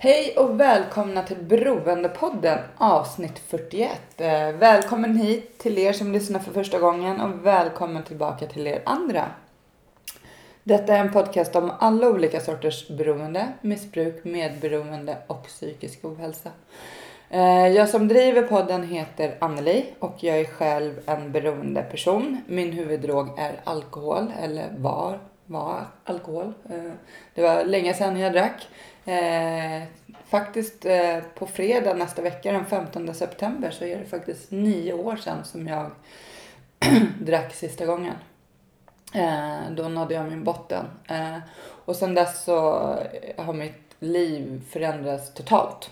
Hej och välkomna till Beroendepodden avsnitt 41. Eh, välkommen hit till er som lyssnar för första gången och välkommen tillbaka till er andra. Detta är en podcast om alla olika sorters beroende, missbruk, medberoende och psykisk ohälsa. Eh, jag som driver podden heter Anneli och jag är själv en beroende person. Min huvuddrog är alkohol, eller var, var alkohol. Eh, det var länge sedan jag drack. Eh, Faktiskt eh, på fredag nästa vecka, den 15 september, så är det faktiskt nio år sedan som jag drack sista gången. Eh, då nådde jag min botten. Eh, och sen dess så har mitt liv förändrats totalt.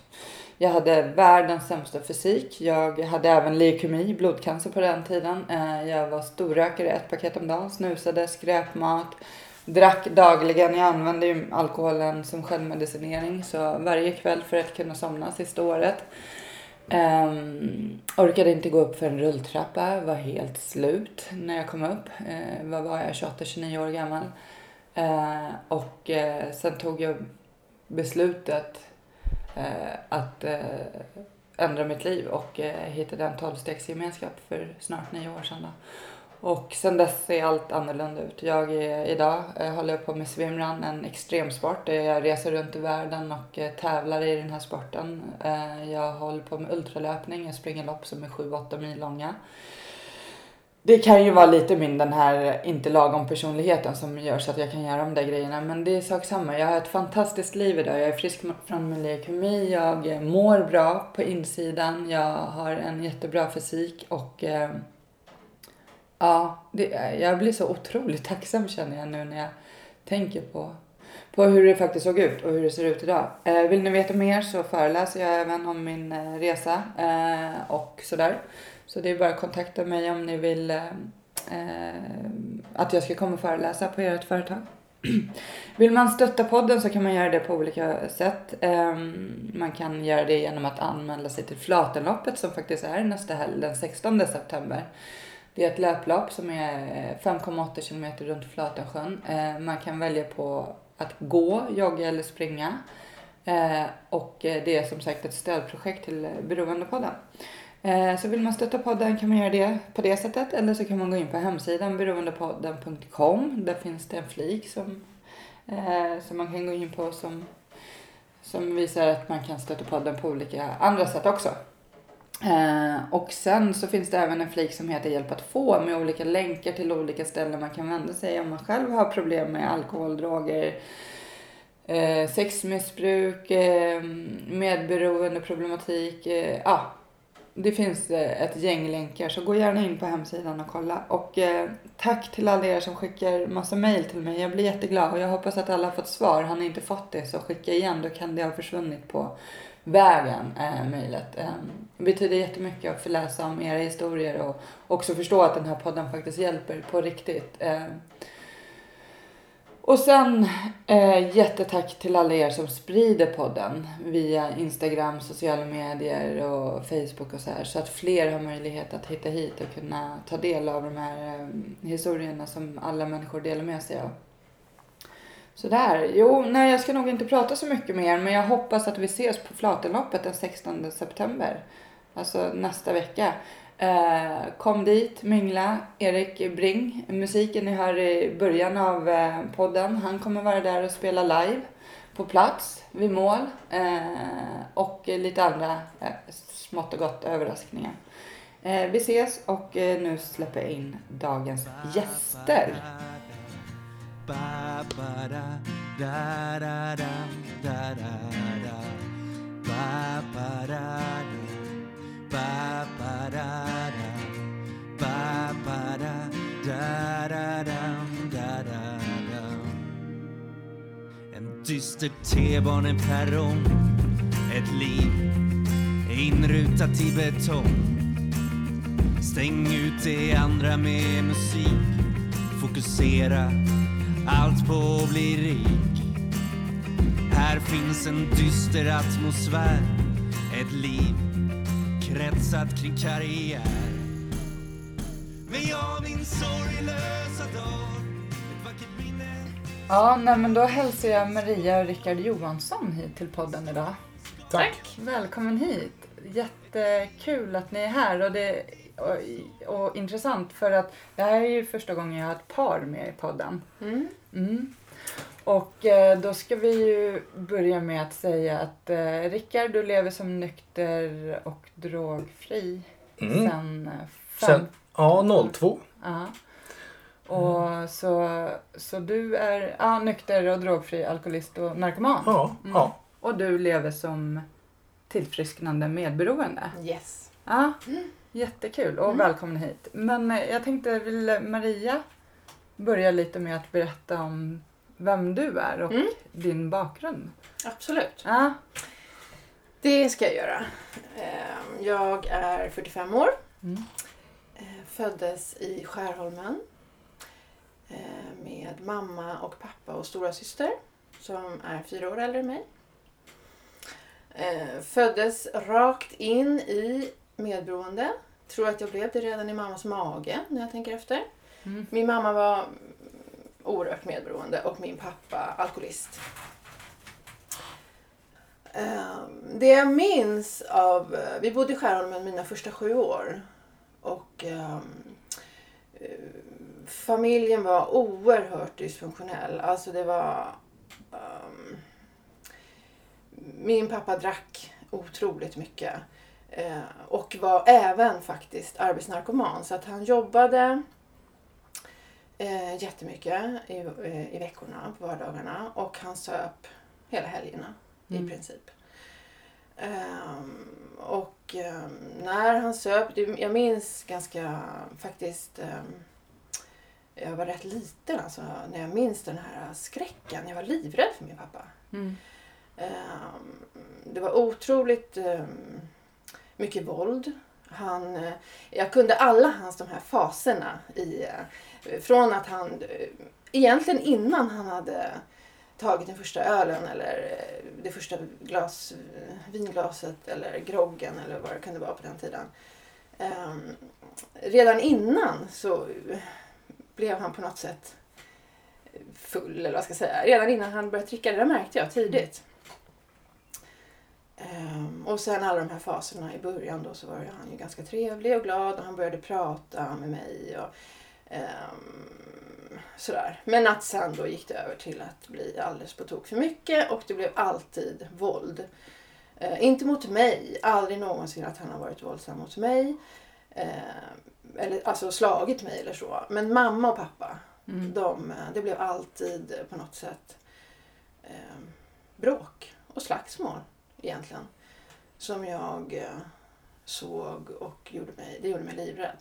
Jag hade världens sämsta fysik. Jag hade även leukemi, blodcancer på den tiden. Eh, jag var storrökare, ett paket om dagen, snusade, skräpmat, drack dagligen. Jag använde ju alkoholen som självmedicinering så varje kväll för att kunna somna sista året. Um, orkade inte gå upp för en rulltrappa, var helt slut när jag kom upp. Uh, vad var jag, 28-29 år gammal. Uh, och uh, sen tog jag beslutet uh, att uh, ändra mitt liv och uh, hittade en tolvstegsgemenskap för snart nio år sedan. Då. Och sen dess ser allt annorlunda ut. Jag är, idag eh, håller jag på med swimrun, en extremsport där jag reser runt i världen och eh, tävlar i den här sporten. Eh, jag håller på med ultralöpning, jag springer lopp som är 7-8 mil långa. Det kan ju vara lite min den här inte lagom personligheten som gör så att jag kan göra de där grejerna. Men det är sak samma. Jag har ett fantastiskt liv idag. Jag är frisk från min leukemi. Jag mår bra på insidan. Jag har en jättebra fysik och eh, Ja, det, jag blir så otroligt tacksam känner jag nu när jag tänker på, på hur det faktiskt såg ut och hur det ser ut idag. Eh, vill ni veta mer så föreläser jag även om min eh, resa eh, och sådär. Så det är bara att kontakta mig om ni vill eh, eh att jag ska komma och föreläsa på ert företag. Vill man stötta podden så kan man göra det på olika sätt. Ehm, man kan göra det genom att anmäla sig till Flatenloppet som faktiskt är nästa helg den 16 september. Det är ett löplopp som är 5,8 kilometer runt Flatensjön. Eh, man kan välja på att gå, jogga eller springa. Eh, och eh, det är som sagt ett stödprojekt till Beroendepodden. Så vill man stötta podden kan man göra det på det sättet eller så kan man gå in på hemsidan beroendepodden.com. Där finns det en flik som, som man kan gå in på som, som visar att man kan stötta podden på olika andra sätt också. Eh, och sen så finns det även en flik som heter Hjälp att få med olika länkar till olika ställen man kan vända sig om man själv har problem med alkohol, droger, eh, sexmissbruk, eh, medberoendeproblematik. Eh, ja, det finns eh, ett gäng länkar så gå gärna in på hemsidan och kolla. Och eh, tack till alla er som skickar massa mail till mig. Jag blir jätteglad och jag hoppas att alla har fått svar. Har ni inte fått det så skicka igen. Då kan det ha försvunnit på vägen, eh, mejlet. Eh, det betyder jättemycket att få läsa om era historier och också förstå att den här podden faktiskt hjälper på riktigt. Eh, och sen eh, jättetack till alla er som sprider podden via Instagram, sociala medier och Facebook och så här. Så att fler har möjlighet att hitta hit och kunna ta del av de här eh, historierna som alla människor delar med sig av. Sådär. Jo, nej jag ska nog inte prata så mycket mer men jag hoppas att vi ses på Flatenloppet den 16 september. Alltså nästa vecka. Eh, kom dit, mingla. Erik Bring, musiken ni hör i början av eh, podden, han kommer vara där och spela live på plats vid mål. Eh, och lite andra eh, smått och gott överraskningar. Eh, vi ses och eh, nu släpper jag in dagens gäster. Ba ba da da da da da da da ba ba da da ba ba da da ba ba da da da da da da da En dyster T-baneperrong. Ett liv inrutat i betong. Stäng ut det andra med musik. Fokusera allt på att bli rik. Här finns en dyster atmosfär. Ett liv kretsat kring karriär. Men jag min sorglösa dag. Ett vackert minne. Ja, nej, men då hälsar jag Maria och Rickard Johansson hit till podden idag. Tack. Välkommen hit. Jättekul att ni är här och, det, och, och intressant för att det här är ju första gången jag har ett par med i podden. Mm. Mm. Och eh, då ska vi ju börja med att säga att eh, Rickard, du lever som nykter och drogfri Mm. sen eh, fem... Sen, ja, 02. Ja. Och så, så du är ja, nykter och drogfri alkoholist och narkoman. Ja, Mm. ja. Och du lever som tillfrisknande medberoende. Yes. Ja, jättekul och Mm. välkommen hit. Men eh, jag tänkte, vill Maria börja lite med att berätta om vem du är och Mm. din bakgrund? Absolut. Ja, Det ska jag göra. Ehm, Jag är 45 år. Mm. Eh, Föddes i Skärholmen. eh, Med mamma och pappa och stora syster som är fyra år äldre än mig. Föddes rakt in i medberoende. Tror att jag blev det redan i mammas mage när jag tänker efter. Mm. Min mamma var oerhört medberoende och min pappa alkoholist. Ehm, Det jag minns av... Vi bodde i Skärholmen mina första sju år. Och ehm, eh, familjen var oerhört dysfunktionell. Alltså det var... ehm, min pappa drack otroligt mycket. Eh, och var även faktiskt arbetsnarkoman. Så att han jobbade eh, jättemycket i, eh, i veckorna, på vardagarna. Och han söp hela helgerna Mm. i princip. Ehm, och ehm, när han söp, jag minns ganska faktiskt ehm, jag var rätt liten alltså, när jag minns den här skräcken. Jag var livrädd för min pappa. mm. Det var otroligt mycket våld. Han, eh, jag kunde alla hans de här faserna. I, eh, från att han, eh, egentligen innan han hade tagit den första ölen eller det första glas, vinglaset eller groggen eller vad det kunde vara på den tiden. Um, Redan innan så blev han på något sätt full eller vad ska jag säga. Redan innan han började dricka, det där märkte jag tidigt. Ehm, och sen alla de här faserna i början då så var han ju ganska trevlig och glad och han började prata med mig och ehm, sådär. Men att sen då gick det över till att bli alldeles på tok för mycket och det blev alltid våld. Eh, inte mot mig, aldrig någonsin att han har varit våldsam mot mig. Eh, eller alltså slagit mig eller så. Men mamma och pappa, Mm. de, eh, det blev alltid på något sätt eh, bråk och slagsmål egentligen. Som jag eh, såg och gjorde mig, det gjorde mig livrädd.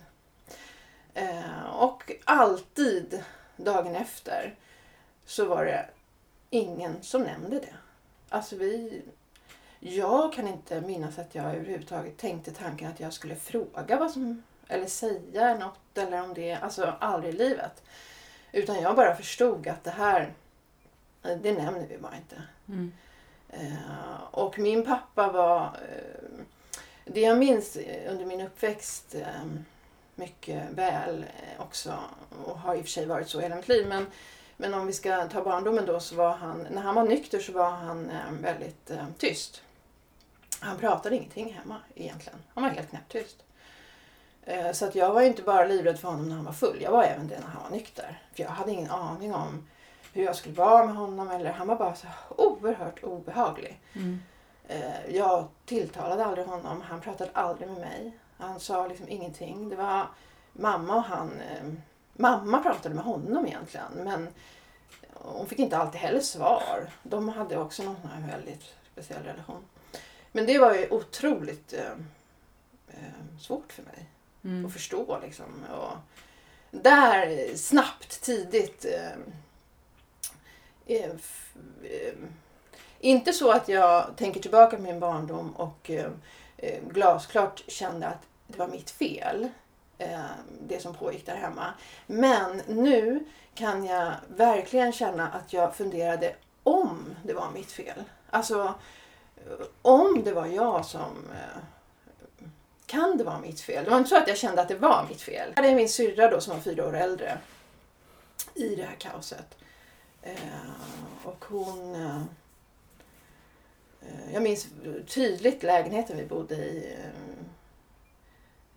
Eh, och alltid dagen efter så var det ingen som nämnde det. Alltså vi... Jag kan inte minnas att jag överhuvudtaget tänkte tanken att jag skulle fråga vad som... Eller säga något eller om det... Alltså aldrig i livet. Utan jag bara förstod att det här, det nämner vi bara inte. Mm. Eh, och min pappa var... Eh, det jag minns under min uppväxt eh, mycket väl också, och har i och för sig varit så hela mitt liv, men, men om vi ska ta barndomen då så var han, när han var nykter så var han väldigt tyst. Han pratade ingenting hemma egentligen. Han var helt knäpptyst. Så att jag var ju inte bara livrädd för honom när han var full. Jag var även det när han var nykter. För jag hade ingen aning om hur jag skulle vara med honom. Eller han var bara så oerhört obehaglig. Mm. Eh, Jag tilltalade aldrig honom. Han pratade aldrig med mig. Han sa liksom ingenting. Det var mamma och han. eh, Mamma pratade med honom egentligen. Men hon fick inte alltid heller svar. De hade också någon här väldigt speciell relation. Men det var ju otroligt eh, eh, svårt för mig Mm. att förstå. Liksom. Och där snabbt, tidigt eh, eh, f- eh, inte så att jag tänker tillbaka på min barndom och eh, eh, glasklart kände att det var mitt fel. Eh, det som pågick där hemma. Men nu kan jag verkligen känna att jag funderade om det var mitt fel. Alltså eh, om det var jag som eh, kan det vara mitt fel? Det var inte så att jag kände att det var mitt fel. Det är min syrra då som var fyra år äldre i det här kaoset. Eh, och hon... Eh, jag minns tydligt lägenheten vi bodde i. Eh,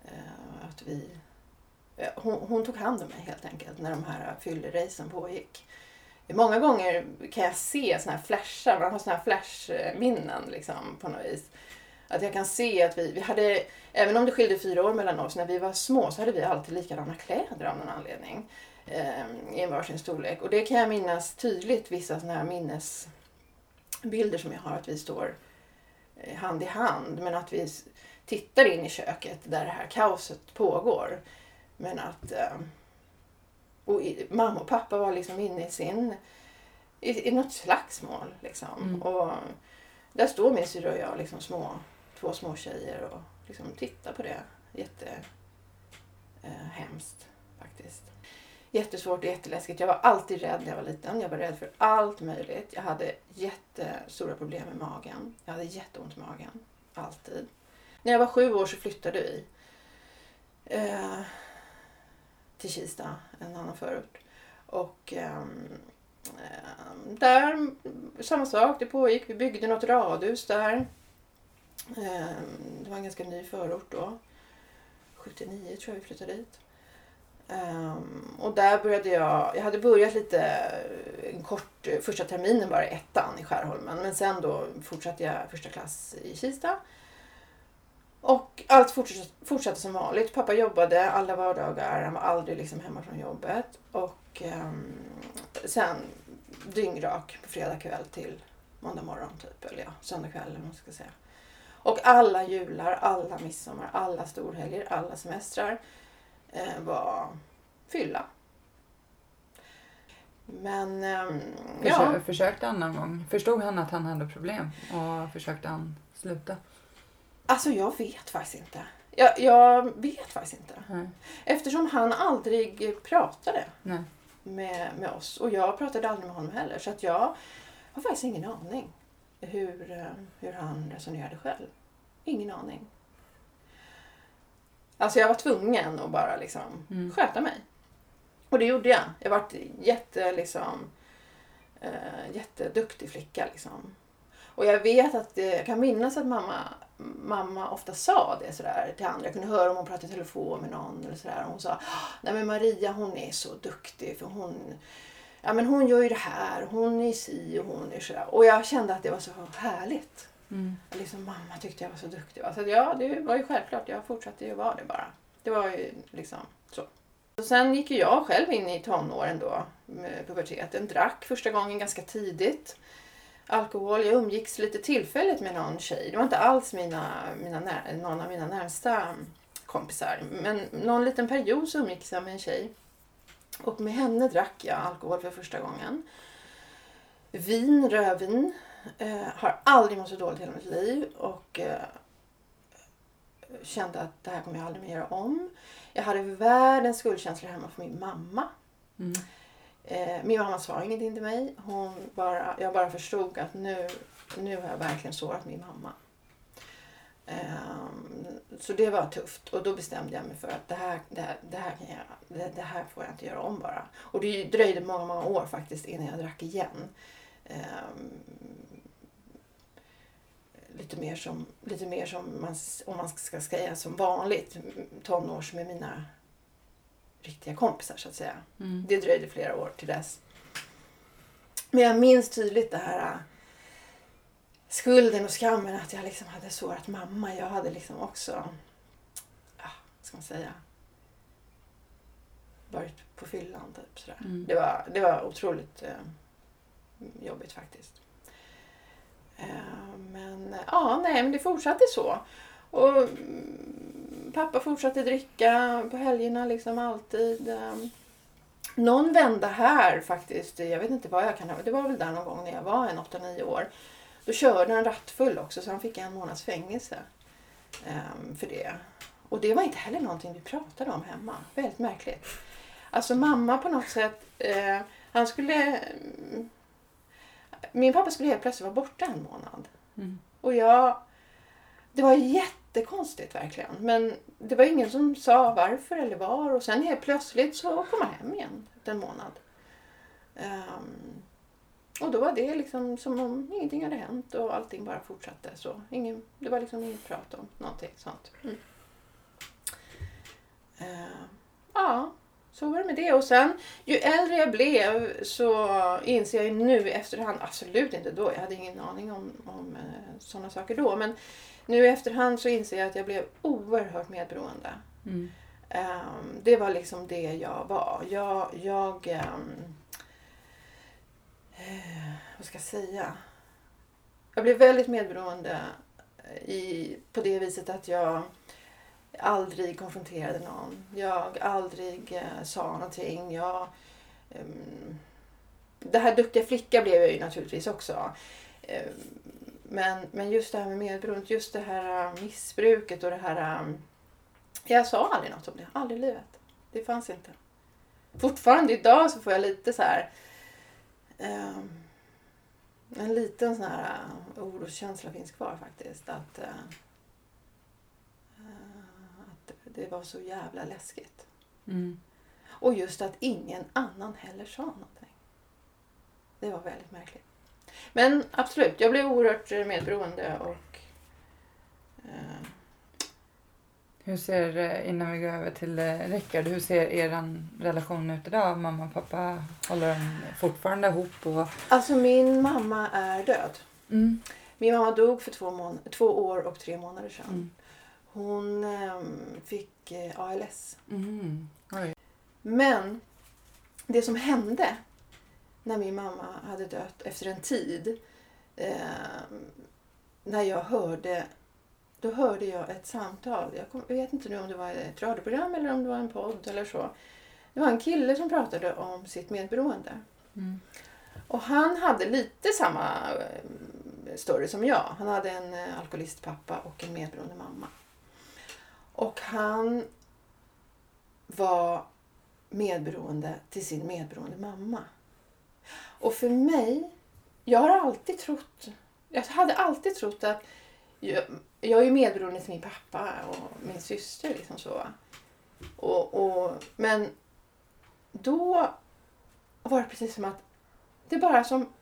eh, att vi, eh, hon, hon tog hand om mig helt enkelt när de här fylleracen pågick. Många gånger kan jag se såna här flashar, man har såna här flashminnen liksom på något vis. Att jag kan se att vi, vi hade, även om det skilde fyra år mellan oss, när vi var små så hade vi alltid likadana kläder av någon anledning. I en varsin storlek. Och det kan jag minnas tydligt, vissa såna här minnesbilder som jag har, att vi står eh, hand i hand. Men att vi tittar in i köket där det här kaoset pågår. Men att eh, och mamma och pappa var liksom inne i sin i, i något slagsmål. Liksom. Mm. Och där står min syrra och jag, liksom små, två små tjejer och liksom tittar på det. Jätte eh, hemskt faktiskt. Jättesvårt och jätteläskigt. Jag var alltid rädd när jag var liten. Jag var rädd för allt möjligt. Jag hade jättestora problem med magen. Jag hade jätteont i magen. Alltid. När jag var sju år så flyttade vi. Eh, till Kista, en annan förort. Och eh, där, samma sak, det pågick. Vi byggde något radhus där. Ehm, det var en ganska ny förort då. 79 tror jag vi flyttade dit. Um, och där började jag, jag hade börjat lite en kort, första terminen bara i ettan i Skärholmen. Men sen då fortsatte jag första klass i Kista. Och allt fortsatte, fortsatte som vanligt. Pappa jobbade alla vardagar. Han var aldrig liksom hemma från jobbet. Och um, sen dyngrak på fredag kväll till måndag morgon typ. Eller ja, söndag kväll eller vad man ska säga. Och alla jular, alla midsommar, alla storhelger, alla semestrar var fylla. Men ja, Försö- Försökte han någon gång? Förstod han att han hade problem? Och försökte han sluta? alltså jag vet faktiskt inte. Jag, jag vet faktiskt inte. Nej. Eftersom han aldrig pratade Nej. med, med oss. Och jag pratade aldrig med honom heller. Så att jag har faktiskt ingen aning hur, eh, hur han resonerade själv. Ingen aning. Alltså jag var tvungen att bara liksom Mm. sköta mig. Och det gjorde jag. Jag vart jätte, liksom, eh, jätteduktig flicka. Liksom. Och jag vet att, det, jag kan minnas att mamma, mamma ofta sa det sådär till andra. Jag kunde höra om hon pratade i telefon med någon eller sådär. Och hon sa, nej men Maria hon är så duktig för hon, ja men hon gör ju det här, hon är si och hon är sådär. Och jag kände att det var så härligt. Mm. Liksom mamma tyckte jag var så duktig. Så ja, det var ju självklart. Jag fortsatte ju vara det bara. Det var ju liksom så. Och sen gick ju jag själv in i tonåren då, med puberteten. Drack första gången ganska tidigt. Alkohol. Jag umgicks lite tillfälligt med någon tjej. Det var inte alls mina, mina när, någon av mina närmsta kompisar. Men någon liten period så umgicks jag med en tjej. Och med henne drack jag alkohol för första gången. Vin, rödvin. Eh, har aldrig mått så dåligt i hela mitt liv. Och eh, kände att det här kommer jag aldrig mer göra om. Jag hade världens skuldkänslor hemma för min mamma. Mm. Eh, min mamma sa ingenting till mig. Hon bara, jag bara förstod att nu, nu har jag verkligen sårat min mamma. Ehm, så det var tufft och då bestämde jag mig för att det här, det här, det här, kan jag, det, det här får jag inte göra om bara. Och det dröjde många, många år faktiskt innan jag drack igen. Lite mer som, lite mer som man, om man ska säga som vanligt, tonårs med mina riktiga kompisar så att säga. Mm. Det dröjde flera år till dess. Men jag minns tydligt det här äh, skulden och skammen att jag liksom hade sårat mamma. Jag hade liksom också, ja, vad ska man säga, varit på fyllan typ sådär. Mm. Det, var, det var otroligt eh, jobbigt faktiskt. Eh, men eh, ja, nej, men det fortsatte så. Och mm, pappa fortsatte dricka på helgerna liksom alltid. Eh, någon vända här faktiskt, jag vet inte vad jag kan ha, det var väl där någon gång när jag var en 8-9 år. Då körde han rattfull också så han fick en månads fängelse ehm, för det. Och det var inte heller någonting vi pratade om hemma. Väldigt märkligt. Alltså mamma på något sätt, eh, han skulle... Mm, min pappa skulle helt plötsligt vara borta en månad. Mm. Och jag... Det var jättekonstigt verkligen. Men det var ingen som sa varför eller var. Och sen helt plötsligt så kom han hem igen efter en månad. Ehm, och då var det liksom som om ingenting hade hänt och allting bara fortsatte. Så ingen, det var liksom inget prat om någonting sånt. Mm. Ehm, ja, så var det med det. Och sen ju äldre jag blev så inser jag ju nu i efterhand, absolut inte då, jag hade ingen aning om, om eh, sådana saker då. Men nu i efterhand så inser jag att jag blev oerhört medberoende. Mm. Ehm, det var liksom det jag var. Jag, jag ehm, eh, vad ska jag säga? Jag blev väldigt medberoende i, på det viset att jag aldrig konfronterade någon. Jag aldrig eh, sa någonting. Jag, ehm, det här duktiga flicka blev jag ju naturligtvis också. Ehm, men, men just det här med medberoendet, just det här eh, missbruket och det här... Eh, jag sa aldrig något om det. Aldrig i livet. Det fanns inte. Fortfarande idag så får jag lite så här... Ehm, en liten sån här eh, uh, oroskänsla finns kvar faktiskt. Att, att det var så jävla läskigt. Mm. Och just att ingen annan heller sa någonting. Det var väldigt märkligt. Men absolut, jag blev oerhört medberoende och eh, Hur ser, eh, innan vi går över till eh, Rickard, hur ser er relation ut idag? Mamma och pappa, håller de fortfarande ihop? Och... Alltså min mamma är död. Mm. Min mamma dog för två, två år och tre månader sedan. Mm. Hon ehm, fick eh, ALS. Mm. Men det som hände när min mamma hade dött efter en tid. Eh, när jag hörde, då hörde jag ett samtal. Jag, kom, jag vet inte nu om det var ett radioprogram eller om det var en podd eller så. Det var en kille som pratade om sitt medberoende. Mm. Och han hade lite samma eh, story som jag. Han hade en eh, alkoholistpappa och en medberoende mamma. Och han var medberoende till sin medberoende mamma. Och för mig, jag har alltid trott, jag hade alltid trott att jag, jag är medberoende till min pappa och min syster liksom så. Och, och, men då var det precis som att det bara som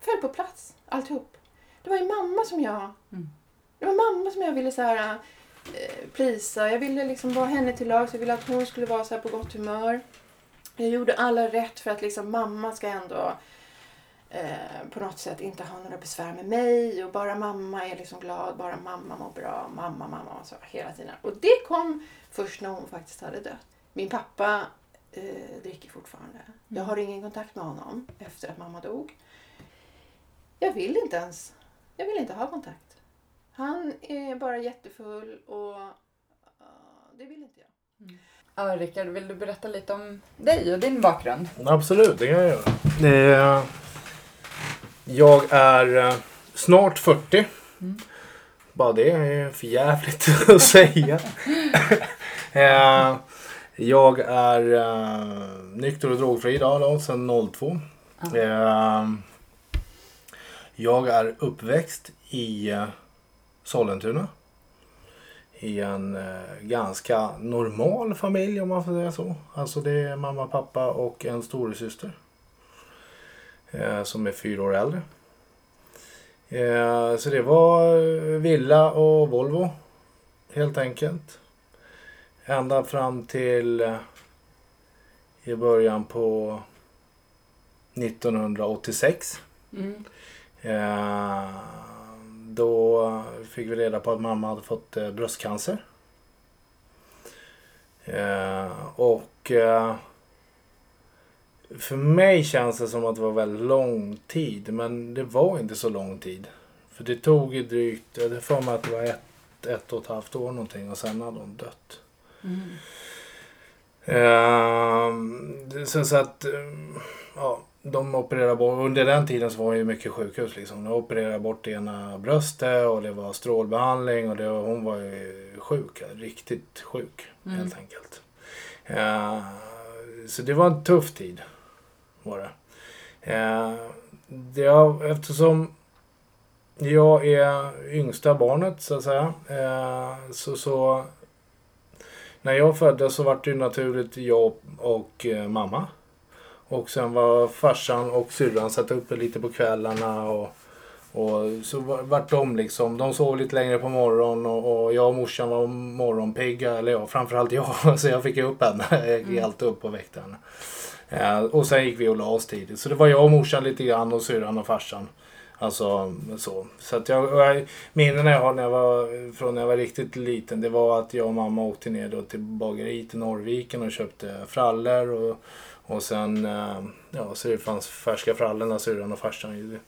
föll på plats alltihop. Det var ju mamma som jag... Mm. Det var mamma som jag ville så här eh, prisa. Jag ville liksom vara henne till lag. Jag ville att hon skulle vara så här på gott humör. Jag gjorde alla rätt för att liksom mamma ska ändå eh, på något sätt inte ha några besvär med mig. Och bara mamma är liksom glad. Bara mamma mår bra. Mamma, mamma. Så hela tiden. Och det kom först när hon faktiskt hade dött. Min pappa eh, dricker fortfarande. Jag har ingen kontakt med honom efter att mamma dog. Jag vill inte ens. Jag vill inte ha kontakt. Han är bara jättefull och uh, det vill inte jag. Ja, Rickard, vill du berätta lite om dig och din bakgrund? Absolut, det kan jag göra. Eh, jag är eh, snart 40. Mm. Bara det är för jävligt att säga. eh, jag är eh, nykter och drogfri idag då, sedan 02. Ja. Eh, jag är uppväxt i eh, Sollentuna. I en eh, ganska normal familj om man får säga så. Alltså det är mamma, pappa och en storasyster. Eh, som är fyra år äldre. Eh, så det var eh, villa och Volvo. Helt enkelt. Ända fram till eh, i början på 1986. Mm. Eh, då fick vi reda på att mamma hade fått eh, bröstcancer. Eh, och eh, för mig känns det som att det var väldigt lång tid. Men det var inte så lång tid. För det tog ju drygt, jag hade för mig att det var ett, ett och ett halvt år någonting och sen hade hon dött. Mm. Eh, så, så att, eh, ja, de opererade bort, under den tiden så var det ju mycket sjukhus liksom. De opererade bort ena bröstet och det var strålbehandling och det, var- hon var ju sjuk, riktigt sjuk Mm. helt enkelt. Eh, så det var en tuff tid. Var det. Eh, det har, eftersom jag är yngsta barnet så att säga. Eh, så, så när jag föddes så var det naturligt jag och eh, mamma. Och sen var farsan och syrran satt uppe lite på kvällarna och, och så var- vart de liksom, de sov lite längre på morgonen och, och jag och morsan var morgonpigga, eller ja, framförallt jag, så jag fick upp henne. Jag gick Mm. alltid upp och väckte henne. Eh, och sen gick vi och la oss tidigt. Så det var jag och morsan lite grann och syrran och farsan. Alltså så. Så att jag, jag minnena jag har när jag var, från när jag var riktigt liten det var att jag och mamma åkte ner då till bageriet i Norrviken och köpte frallor och, och sen eh, ja, så det fanns färska frallor när syrran och farsan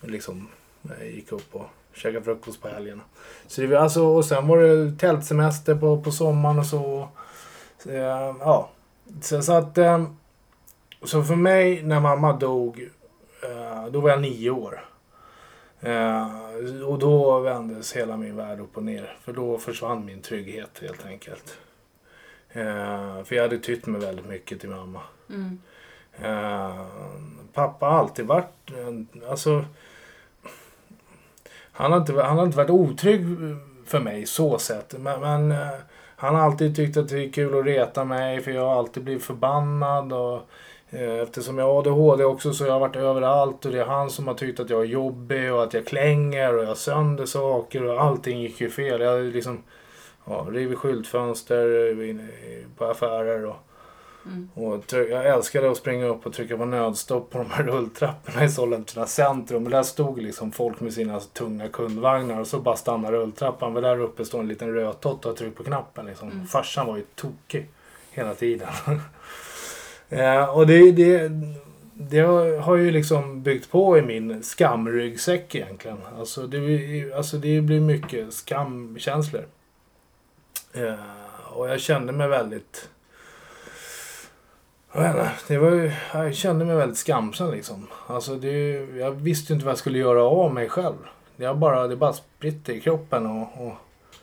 liksom eh, gick upp och käkade frukost på helgerna. Så det alltså, och sen var det tältsemester på, på sommaren och så. så ja. Så, så att så för mig när mamma dog då var jag nio år. Och då vändes hela min värld upp och ner. För då försvann min trygghet helt enkelt. Eh, för jag hade tytt mig väldigt mycket till mamma. Mm. Eh, pappa har alltid varit... en- Alltså, han, har inte, han har inte varit otrygg för mig så sett. Men, men eh, han har alltid tyckt att det är kul att reta mig för jag har alltid blivit förbannad. Och, eh, eftersom jag har ADHD också så har jag varit överallt och det är han som har tyckt att jag är jobbig och att jag klänger och jag sönder saker och allting gick ju fel. Jag liksom ja, rivit skyltfönster på affärer och Mm. och jag älskade att springa upp och trycka på nödstopp på de här rulltrapporna i Sollentuna centrum. Och där stod liksom folk med sina tunga kundvagnar och så bara stannade rulltrappan. Men där uppe stod en liten rödtott och tryckte på knappen. Liksom. Mm. Farsan var ju tokig hela tiden. eh, och det, det, det har ju liksom byggt på i min skamryggsäck egentligen. Alltså det, alltså det blir mycket skamkänslor. Eh, och jag kände mig väldigt det var ju, jag kände mig väldigt skamsen liksom. Alltså det, jag visste ju inte vad jag skulle göra av mig själv. Jag bara, det bara spritte i kroppen och, och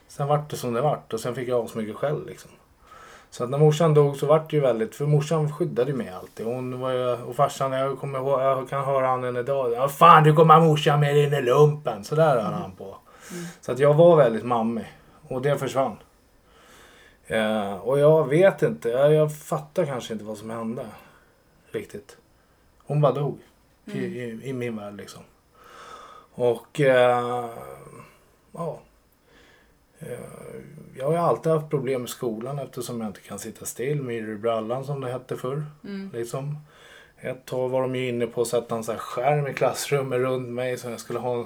sen vart det som det vart och sen fick jag av så mycket själv liksom. Så att när morsan dog så vart det ju väldigt, för morsan skyddade ju mig alltid. Hon var ju, och farsan, jag kommer ihåg, jag kan höra han än idag. Ja, fan du kommer ha morsan med in i lumpen. Så där höll han på. Mm. Så att jag var väldigt mammig. Och det försvann. Eh, och jag vet inte, jag, jag fattar kanske inte vad som hände. Riktigt. Hon bara dog. I, Mm. i, I min värld liksom. Och eh, ja. Eh, jag har ju alltid haft problem med skolan eftersom jag inte kan sitta still. Myror i brallan som det hette förr. Mm. Liksom. Ett tag var de ju inne på att sätta en sån här skärm i klassrummet runt mig så jag skulle ha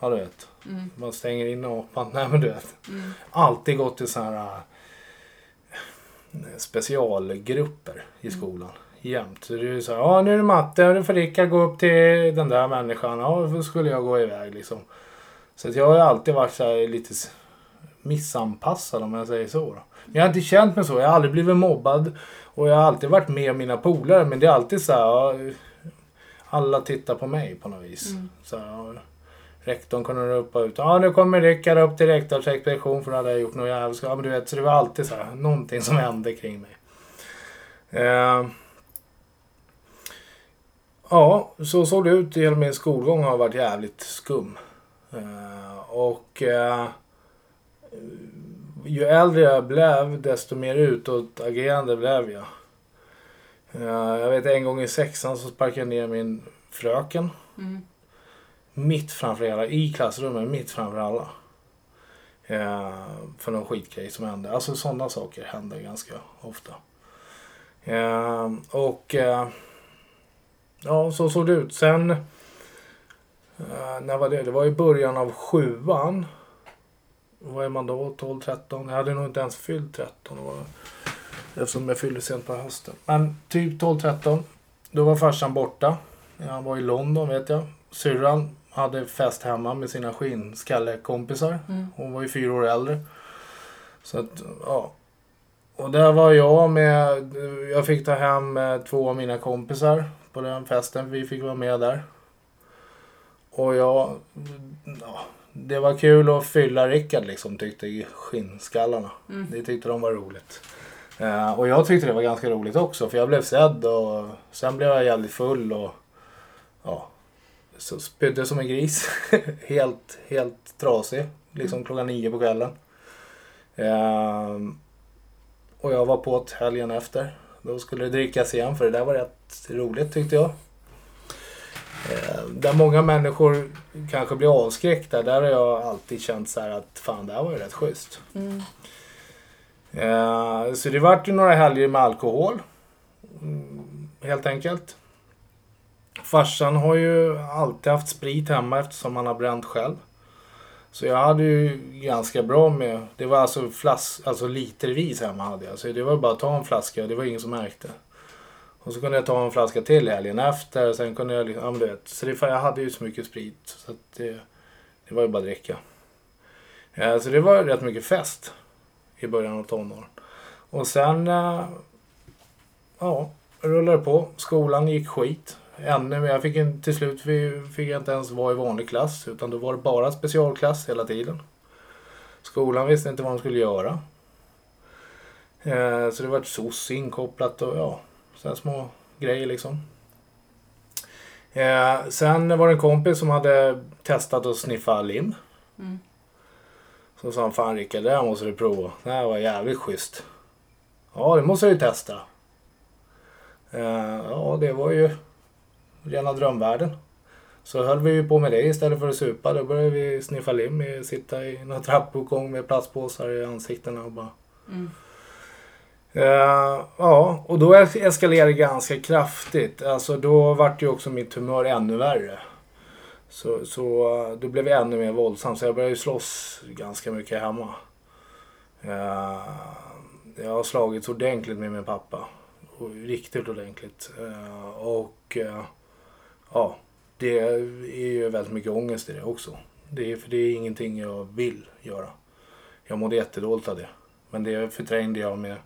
Ja du vet. Mm. Man stänger in apan. Nej men du vet. Mm. Alltid gått till såna här specialgrupper i Mm. skolan. Jämt. Så det är så här, ja nu är det matte, nu får Rickard gå upp till den där människan. Ja, då skulle jag gå iväg liksom. Så att jag har ju alltid varit så lite missanpassad om jag säger så. Då. Men jag har inte känt mig så. Jag har aldrig blivit mobbad. Och jag har alltid varit med mina polare. Men det är alltid så här, ja, alla tittar på mig på något vis. Mm. Så här, rektorn kunde ropa ut. Ja nu kommer Rickard upp till rektorns expedition för då hade jag gjort något jävligt. Ja men du vet, så det var alltid så här, någonting som hände kring mig. Eh, ja, så såg det ut. Hela min skolgång har varit jävligt skum. Eh, och eh, ju äldre jag blev desto mer utåtagerande blev jag. Eh, jag vet en gång i sexan så sparkade jag ner min fröken. Mm. Mitt framför alla, i klassrummet, mitt framför alla. Eh, för någon skitgrej som hände. Alltså sådana saker händer ganska ofta. Eh, och eh, ja, så såg det ut. Sen, eh, när var det? Det var i början av sjuan. Vad är man då? 12, 13? Jag hade nog inte ens fyllt 13. Eftersom jag fyllde sent på hösten. Men typ 12, 13. Då var farsan borta. Han var i London vet jag. Syrran hade fest hemma med sina skinnskallekompisar. Mm. Hon var ju fyra år äldre. Så att, ja. Och där var jag med, jag fick ta hem eh, två av mina kompisar på den festen. Vi fick vara med där. Och jag, ja, det var kul att fylla Rickard liksom tyckte skinnskallarna. Mm. Det tyckte de var roligt. Eh, och jag tyckte det var ganska roligt också för jag blev sedd och sen blev jag jävligt full och ja, så spydde som en gris. helt, helt trasig. Liksom klockan nio på kvällen. Ehm, och jag var på ett helgen efter. Då skulle det drickas igen för det där var rätt roligt tyckte jag. Ehm, där många människor kanske blir avskräckta, där har jag alltid känt så här att fan det här var ju rätt schysst. Mm. Ehm, så det vart ju några helger med alkohol. Mm, helt enkelt. Farsan har ju alltid haft sprit hemma eftersom han har bränt själv. Så jag hade ju ganska bra med, det var alltså, flask, alltså litervis hemma hade jag. Så det var bara att ta en flaska det var ingen som märkte. Och så kunde jag ta en flaska till helgen efter. Sen kunde jag liksom, ja men du vet. Så det, jag hade ju så mycket sprit. Så att det, det var ju bara att dricka. Ja, så det var rätt mycket fest i början av tonåren. Och sen, eh, ja, rullade det på. Skolan gick skit. Ännu. Jag fick en, till slut fick jag inte ens vara i vanlig klass. Utan då var det bara specialklass hela tiden. Skolan visste inte vad de skulle göra. Eh, så det var ett SOS inkopplat och ja, sådana små grejer liksom. Eh, sen var det en kompis som hade testat att sniffa lim. Mm. Så sa han, fan Rickard, det här måste du prova. Det här var jävligt schysst. Ja, det måste du testa. Eh, ja, det var ju rena drömvärlden. Så höll vi ju på med det istället för att supa. Då började vi sniffa lim, sitta i några trappuppgång med plastpåsar i ansiktena och bara... Mm. Uh, ja, och då eskalerade det ganska kraftigt. Alltså då vart ju också mitt humör ännu värre. Så, så då blev jag ännu mer våldsam. Så jag började ju slåss ganska mycket hemma. Uh, jag har slagits ordentligt med min pappa. Riktigt ordentligt. Uh, och ja, det är ju väldigt mycket ångest i det också. Det är, för det är ingenting jag vill göra. Jag mådde jättedåligt av det. Men det förträngde jag med,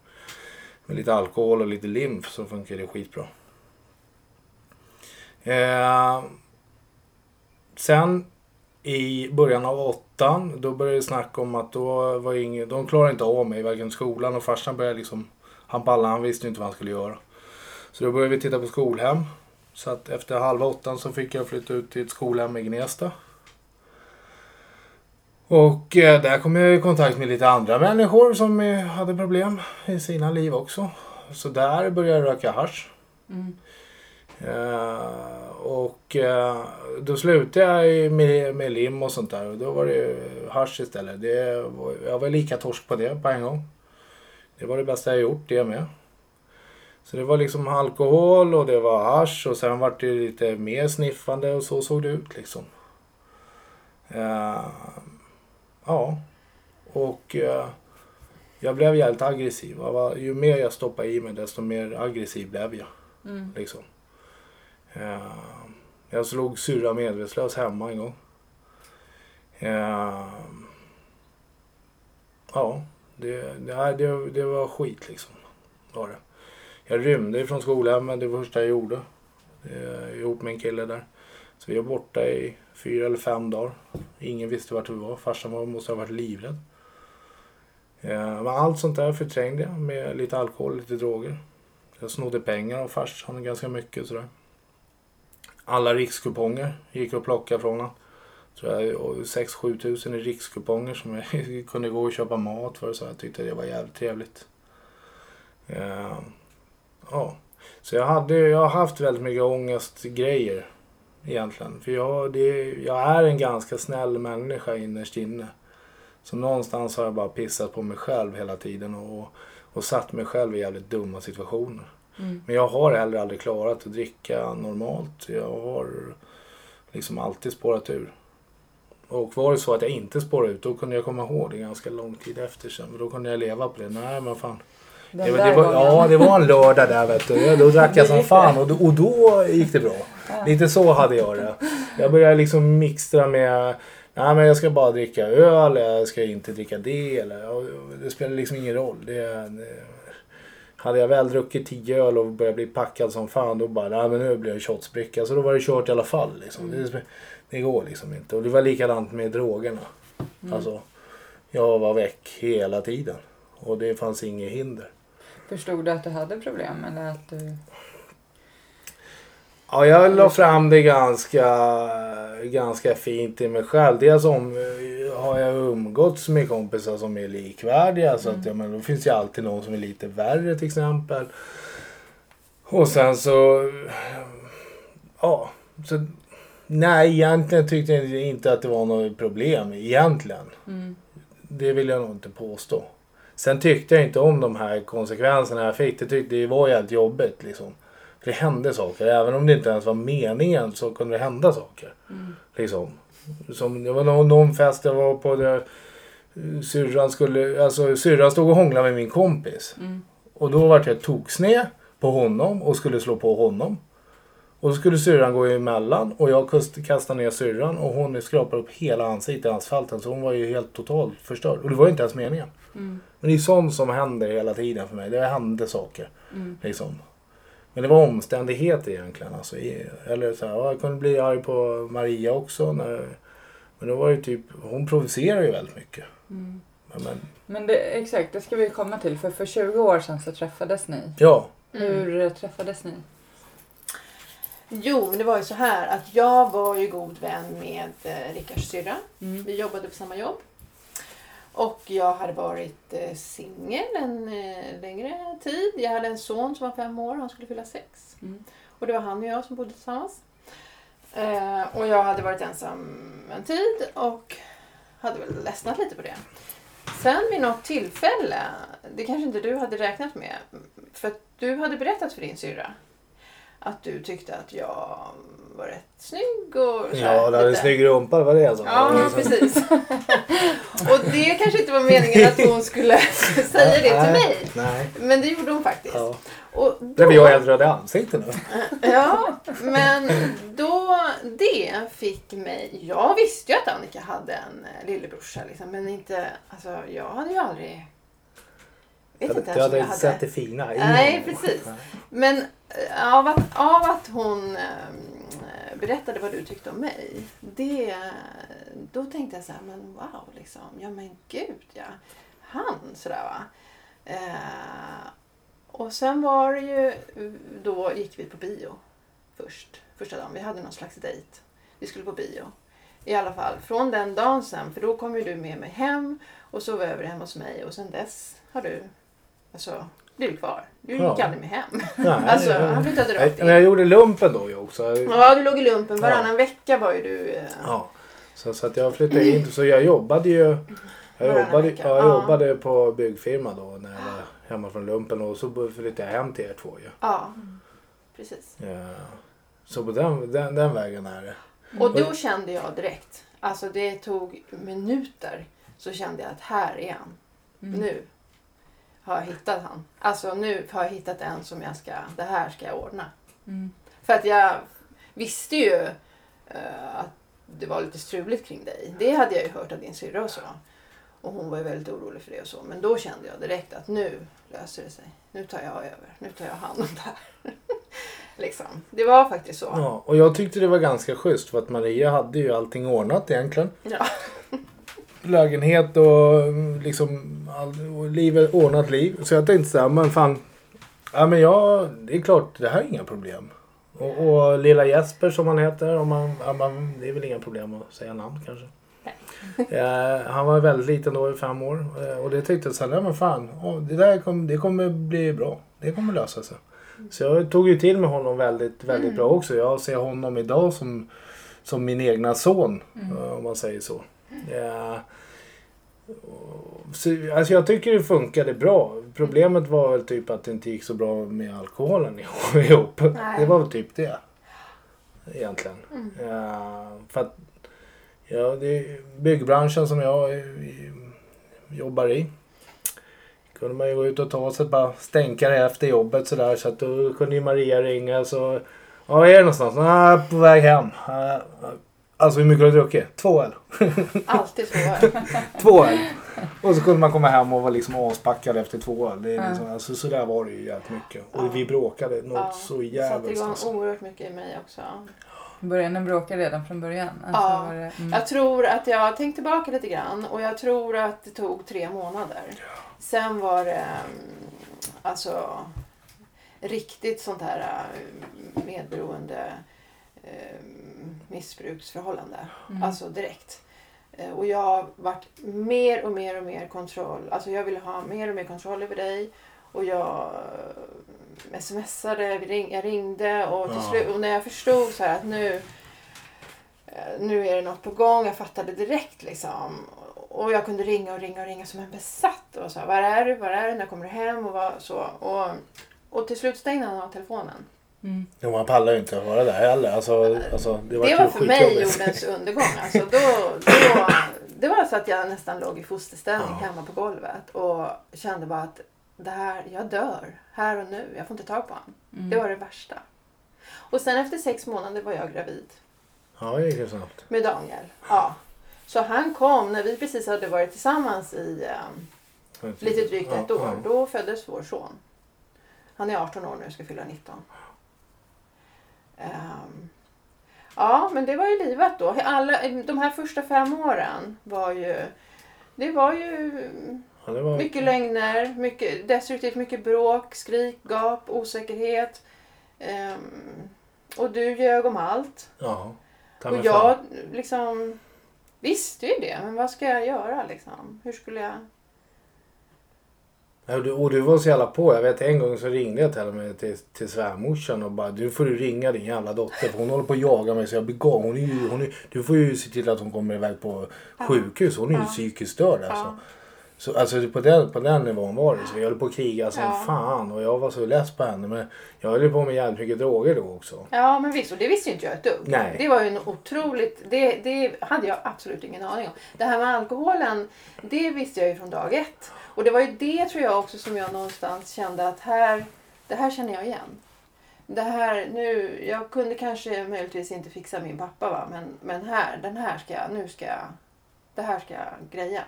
med lite alkohol och lite limf så funkar det skitbra. Eh, sen i början av åttan då började det snacka om att då var ingen, de klarade inte av mig, varken skolan och farsan började liksom, han pallade, han visste inte vad han skulle göra. Så då började vi titta på skolhem. Så att efter halva åttan så fick jag flytta ut till ett skolhem i Gnesta. Och eh, där kom jag i kontakt med lite andra människor som eh, hade problem i sina liv också. Så där började jag röka hasch. Mm. Eh, och eh, då slutade jag med, med lim och sånt där. Och då var det hasch istället. Det var, jag var lika torsk på det på en gång. Det var det bästa jag gjort, det med. Så det var liksom alkohol och det var hasch och sen var det lite mer sniffande och så såg det ut liksom. Uh, ja. Och uh, jag blev jävligt aggressiv. Var, ju mer jag stoppade i mig desto mer aggressiv blev jag. Mm. Liksom. Uh, jag slog syrra medvetslös hemma en gång. ja, det, det, det, det var skit liksom. Var det. Jag rymde från skolhemmet det första jag gjorde. Eh, ihop med en kille där. Så vi var borta i fyra eller fem dagar. Ingen visste vart vi var. Farsan var, måste ha varit livrädd. Eh, men allt sånt där förträngde jag med lite alkohol, lite droger. Jag snodde pengar av farsan ganska mycket sådär. Alla rikskuponger gick att plocka från honom. Tror jag 6-7 tusen i rikskuponger som jag kunde gå och köpa mat för. Så jag tyckte det var jävligt trevligt. Eh, ja. Så jag, hade, jag har haft väldigt mycket ångestgrejer egentligen. För jag, det, jag är en ganska snäll människa innerst inne. Så någonstans har jag bara pissat på mig själv hela tiden och, och satt mig själv i jävligt dumma situationer. Mm. Men jag har heller aldrig klarat att dricka normalt. Jag har liksom alltid spårat ur. Och var det så att jag inte spårade ut då kunde jag komma ihåg det ganska lång tid efter sen. Då kunde jag leva på det. Nej men fan. Det det var, ja, det var en lördag där vet du. Då drack jag som fan och då, och då gick det bra. Lite så hade jag det. Jag började liksom mixtra med Nej men jag ska bara dricka öl, jag ska inte dricka det eller ja, Det spelar liksom ingen roll. Det, det, hade jag väl druckit tio öl och börjat bli packad som fan då bara, nej men nu blir jag shotsbricka. Så då var det kört i alla fall. Liksom. Det, det går liksom inte. Och det var likadant med drogerna. Alltså, jag var väck hela tiden. Och det fanns inget hinder. Förstod du att du hade problem eller att du... Ja, jag la fram det ganska, ganska fint i mig själv. Dels om, har jag umgåtts med kompisar som är likvärdiga. Så att, ja, men då finns ju alltid någon som är lite värre till exempel. Och sen så... Ja. Så, nej, egentligen tyckte jag inte att det var något problem. Egentligen. Mm. Det vill jag nog inte påstå. Sen tyckte jag inte om de här konsekvenserna jag fick. Det tyckte det var jävligt jobbigt liksom. För det hände saker. Även om det inte ens var meningen så kunde det hända saker. Liksom. Som, det var någon, någon fest jag var på där eh, syrran skulle, alltså syrran stod och hånglade med min kompis. Mm. Och då vart jag toksned på honom och skulle slå på honom. Och då skulle syrran gå emellan och jag kast- kastade ner syrran och hon skrapade upp hela ansiktet i asfalten så hon var ju helt totalt förstörd. Och det var ju inte ens meningen. Mm. Men det är sånt som händer hela tiden för mig. Det hände saker. Mm. Liksom. Men det var omständigheter egentligen. Alltså, eller så här, ja, jag kunde bli arg på Maria också. När, men det var ju typ, hon provocerar ju väldigt mycket. Mm. Men, men, Men det, exakt, det ska vi komma till. För för 20 år sedan så träffades ni. ja, Hur eh, träffades ni? Jo, men det var ju så här att jag var ju god vän med eh, Rickards syrra. Mm. Vi jobbade på samma jobb. Och jag hade varit eh, singel en eh, längre tid. Jag hade en son som var fem år, han skulle fylla sex. Mm. Och det var han och jag som bodde tillsammans. Eh, och jag hade varit ensam en tid och hade väl ledsnat lite på det. Sen vid något tillfälle, det kanske inte du hade räknat med, för att du hade berättat för din syrra att du tyckte att jag var rätt snygg och så här ja det hade en snygg rumpa, det var det sa. Ja, precis. Och det kanske inte var meningen att hon skulle säga det till mig. Nej. Men det gjorde hon faktiskt. Ja. Och Det blir jag helt röd i ansiktet nu. Ja, men då det fick mig... Jag visste ju att Annika hade en eh, lillebrorsa liksom, men inte... Alltså jag hade ju aldrig... Vet Jag inte ens jag hade sett det fina Nej, precis. Men av att, av att hon eh, berättade vad du tyckte om mig, det, då tänkte jag så här, men wow, liksom, ja men gud ja, han sådär va. Eh, och sen var det ju, då gick vi på bio först, första dagen. Vi hade någon slags dejt. Vi skulle på bio. I alla fall från den dagen sen, för då kom ju du med mig hem och sov över hemma hos mig och sen dess har du alltså, blivit kvar. Du gick Ja. aldrig med hem. Nej, Alltså, det- han flyttade rakt Men jag in. gjorde lumpen då ju också. Ja, du låg i lumpen. Varannan vecka var ju du... eh, Ja. Så, så att jag flyttade in. Så jag jobbade ju. Jag jobbade, ja, jag ja. jobbade på byggfirma då när jag var hemma från lumpen. Och så flyttade jag hem till er två ju. Ja, precis. Ja. Så på den, den, den vägen är det. Och då kände jag direkt, alltså det tog minuter, så kände jag att här är han. Mm. Nu har jag hittat han. Alltså nu har jag hittat en som jag ska, det här ska jag ordna. Mm. För att jag visste ju eh, att det var lite struligt kring dig. Det hade jag ju hört av din syrra och så. Och hon var ju väldigt orolig för det och så. Men då kände jag direkt att nu löser det sig. Nu tar jag över. Nu tar jag hand om det här. liksom. Det var faktiskt så. Ja, och jag tyckte det var ganska schysst för att Maria hade ju allting ordnat egentligen. Ja. Lägenhet och mm, liksom och livet, ordnat liv. Så jag tänkte så här, men fan. Ja men jag, det är klart det här är inga problem. Och, och lilla Jesper som han heter, om man, ja, man, det är väl inga problem att säga namn kanske. Eh, han var väldigt liten då i fem år eh, och det tyckte jag så här, men fan, åh, det där kom, det kommer bli bra. Det kommer lösa sig. Så jag tog ju till med honom väldigt, väldigt bra också. Jag ser honom idag som, som min egna son, eh, om man säger så. Eh, så. Alltså jag tycker det funkade bra. Problemet var väl typ att det inte gick så bra med alkoholen ihop. Nej. Det var väl typ det. Egentligen. Eh, för att ja, det byggbranschen som jag eh, jobbar i. Kunde man ju gå ut och ta sig par stänkare efter jobbet sådär. Så att då kunde ju Maria ringa så. Ja, är du någonstans? Ah, på väg hem. Ah, Alltså hur mycket har du druckit? Två öl. Alltid så. Två öl. Och så kunde man komma hem och vara liksom aspackad efter två öl. Det är liksom, alltså, så där var det ju jävligt mycket. Ja. Och vi bråkade något Ja, så Satte jävligt. igång Alltså. oerhört mycket i mig också. Började ni bråka redan från början? Alltså, Ja. var det, mm. Jag tror att jag har tänkt tillbaka lite grann och jag tror att det tog tre månader. Sen var det mm, alltså riktigt sånt här eh, medberoende eh, missbruksförhållande. Mm. Alltså direkt. Eh, Och jag har varit mer och mer och mer kontroll. Alltså jag ville ha mer och mer kontroll över dig. Och jag eh, smsade, jag ringde och till slut, och när jag förstod så här att nu, eh, nu är det något på gång. Jag fattade direkt liksom. Och jag kunde ringa och ringa och ringa som en besatt. Och så här, var är du? Var är du? När kommer du hem? Och vad, så. Och, och till slut stängde han av telefonen. Mm. Jo, man pallar ju inte att vara där heller. Alltså, alltså, det var, Det var för mig jordens undergång. Alltså då, då, det var så att jag nästan låg i fosterställning Ja. hemma på golvet och kände bara att det här, jag dör här och nu. Jag får inte tag på honom. Mm. Det var det värsta. Och sen efter sex månader var jag gravid Ja, det gick ju snabbt. med Daniel. Ja. Så han kom när vi precis hade varit tillsammans i eh, lite drygt ett Ja, år. ja. Då föddes vår son. Han är 18 år nu och ska fylla 19. Ehm, ja, men det var ju livet då. Alla, de här första fem åren var ju... Det var ju Ja, det var... mycket lögner, mycket destruktivt, mycket bråk, skrik, gap, osäkerhet. Ehm, och du ljög om allt. Ja, Och jag fan. liksom visste ju det, men vad ska jag göra liksom? Hur skulle jag... Ja, du, och du var så jävla på. Jag vet en gång så ringde jag till henne till, till svärmorsan och bara du får du ringa din jävla dotter för hon håller på att jaga mig så jag blir galen. Hon är ju, hon är, du får ju se till att hon kommer iväg på sjukhus. Hon är ju Ja. psykiskt störd alltså. Ja. Så, alltså på, den, på den nivån var det. Så vi höll på att kriga som Ja. fan och jag var så less på henne. Men jag höll på med jävligt mycket droger då också. Ja, men visst. Och det visste ju inte jag ett dugg. Nej. Det var ju en otroligt... Det, det hade jag absolut ingen aning om. Det här med alkoholen, det visste jag ju från dag ett. Och det var ju det tror jag också som jag någonstans kände att här, det här känner jag igen. Det här nu, jag kunde kanske möjligtvis inte fixa min pappa va, men, men här, den här ska jag, nu ska jag, det här ska jag greja.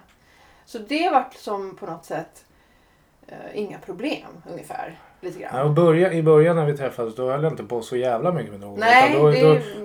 Så det vart som på något sätt eh, inga problem ungefär, lite grann. Ja, och börja, I början när vi träffades då höll jag inte på så jävla mycket med droger. Nej, då, det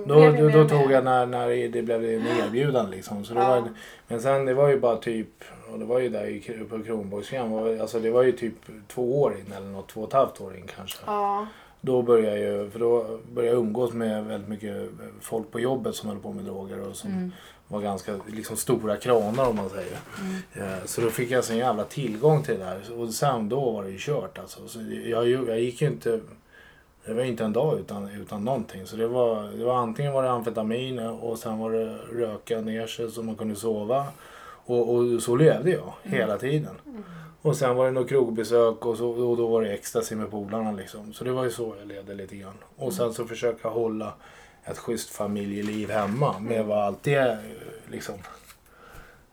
då, då, ju då, då tog jag när, när det blev en erbjudande liksom. Så det Ja. var, men sen det var ju bara typ, och det var ju där i, på Kronborgsgren, alltså det var ju typ två år in eller något, två och ett halvt år in kanske. Ja, Då började jag för då började jag umgås med väldigt mycket folk på jobbet som höll på med droger och som Mm. var ganska liksom stora kranar om man säger. Mm. Eh, Så då fick jag sån jävla tillgång till det där. Och sen då var det ju kört alltså. Så jag, jag gick ju inte... Det var inte en dag utan, utan någonting. Så det var, det var antingen var det amfetamin och sen var det röka ner sig så man kunde sova. Och, och så levde jag hela tiden. Och sen var det något krogbesök och, så, och då var det ecstasy med polarna liksom. Så det var ju så jag levde lite grann. Och sen så försöka hålla ett schysst familjeliv hemma med vad allt det eh, liksom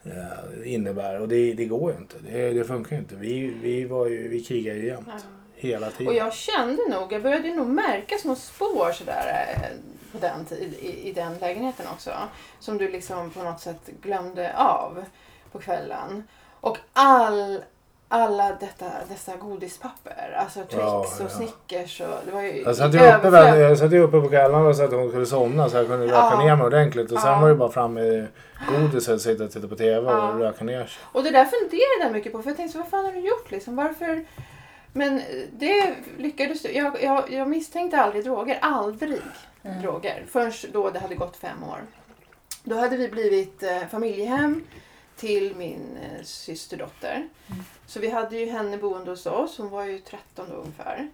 eh, innebär. Och det, det går ju inte. Det, det funkar ju inte. Vi, vi, var ju, vi krigade ju jämt. ja. Hela tiden. Och jag kände nog, jag började nog märka små spår sådär eh, på den, i, i den lägenheten också. Som du liksom på något sätt glömde av på kvällen. Och all, alla detta, dessa godispapper, alltså Trix Ja, och ja. Snickers och det var ju Jag satt, ju uppe, väl- jag satt ju uppe på kvällarna så att hon skulle somna så jag kunde röka Ja. ner mig ordentligt. Och sen Ja. var det bara fram med godiset och sitta och titta på TV och röka ner sig. Och det där funderade jag mycket på för jag tänkte vad fan har du gjort liksom? Varför? Men det lyckades. Jag, jag, jag misstänkte aldrig droger. Aldrig Mm. droger. Förrän då det hade gått fem år. Då hade vi blivit eh, familjehem till min eh, systerdotter. Mm. Så vi hade ju henne boende hos oss. Hon var ju 13 då ungefär.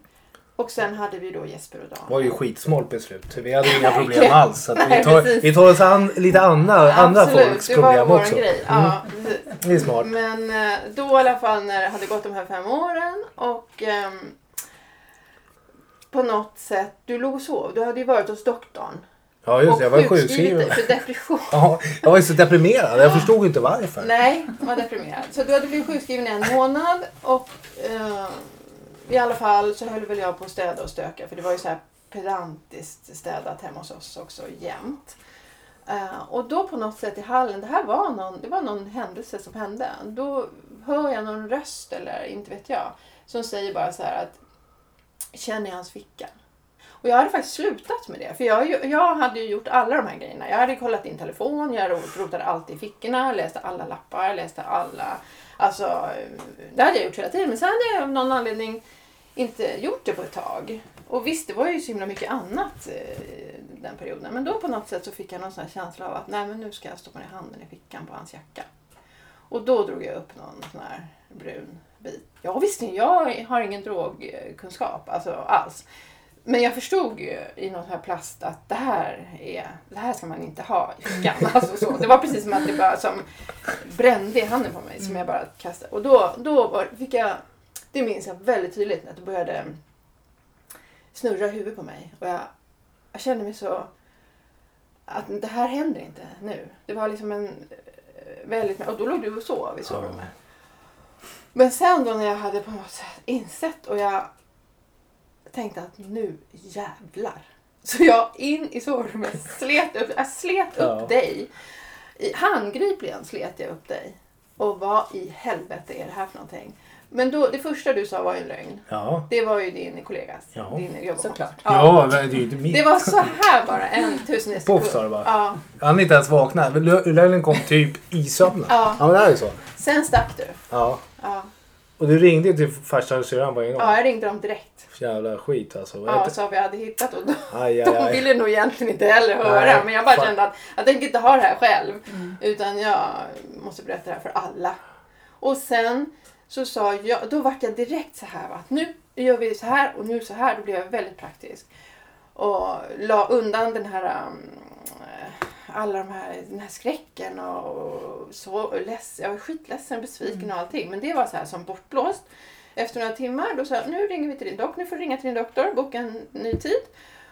Och sen hade vi då Jesper och Dan. Det var ju skitsmalt beslut. Vi hade inga problem alls. Så att vi, Nej, tar, precis. vi tar oss an lite andra, andra Absolut, folks det var problem vår också. grej. Ja, precis. Det är smart. Men eh, då i alla fall när det hade gått de här fem åren och ehm, på något sätt, du låg och sov. Du hade ju varit hos doktorn. Ja just det, jag var sjukskriven. för depression. Ja, jag var så deprimerad. Jag förstod inte varför. Nej, jag var deprimerad. Så du hade blivit sjukskriven en månad och eh, i alla fall så höll väl jag på att städa och stöka för det var ju så här pedantiskt städat hemma hos oss också jämt. Eh, och då på något sätt i hallen, det här var någon, det var någon händelse som hände. Då hör jag någon röst eller inte vet jag. Som säger bara så här att känn i hans ficka. Och jag hade faktiskt slutat med det. För jag, jag hade ju gjort alla de här grejerna. Jag hade kollat in telefon, jag rotade alltid i fickorna, läste alla lappar, läste alla... Alltså, det hade jag gjort hela tiden. Men sen hade jag av någon anledning inte gjort det på ett tag. Och visst, det var ju så himla mycket annat eh, den perioden. Men då på något sätt så fick jag någon sån här känsla av att nej men nu ska jag stoppa ner handen i fickan på hans jacka. Och då drog jag upp någon sån här brun bit. Ja visst, jag har ingen drogkunskap alltså alls. Men jag förstod ju i något här plast att det här, är, det här ska man inte ha i fickan. Alltså så. Det var precis som att det bara som brände i handen på mig som jag bara kastade. Och då, då var, fick jag, det minns jag väldigt tydligt när det började snurra i huvudet på mig. Och jag, jag kände mig så att det här händer inte nu. Det var liksom en eh, väldigt... Och då låg du och sov i sovrummet. Men sen då när jag hade på något sätt insett och jag tänkte att nu jävlar. Så jag in i sovrummet, slet upp, jag slet Ja. upp dig. I, handgripligen slet jag upp dig. Och vad i helvete är det här för någonting? Men då, det första du sa var ju en lögn. Ja. Det var ju din kollegas. Ja. Din. Såklart. Ja, men det är ju inte mitt. Det var så här bara, en tusendels sekund. Poff sa det bara. Ja. Han är inte ens vaknat. Lö- Lögnen kom typ i sömnen. Ja. ja, men det är ju så. Sen stack du. Ja. Ja. Och du ringde till farsan och syrran på en gång. ja, jag ringde dem direkt. Jävla skit alltså. Ja, och sa jag hade hittat och då, Aj, aj, de aj. ville nog egentligen inte heller höra. Nej, men jag bara fan. kände att jag tänker inte ha det här själv. Utan jag måste berätta det här för alla. Och sen så sa jag, då vart jag direkt så här va. att Nu gör vi så här och nu så här. Då blev jag väldigt praktisk. Och la undan den här um, alla de här, den här skräcken och så ledsen. Jag var skitledsen, besviken och allting. Men det var så här som bortblåst. Efter några timmar då sa jag, nu ringer vi till din doktor. Nu får du ringa till din doktor, boka en ny tid.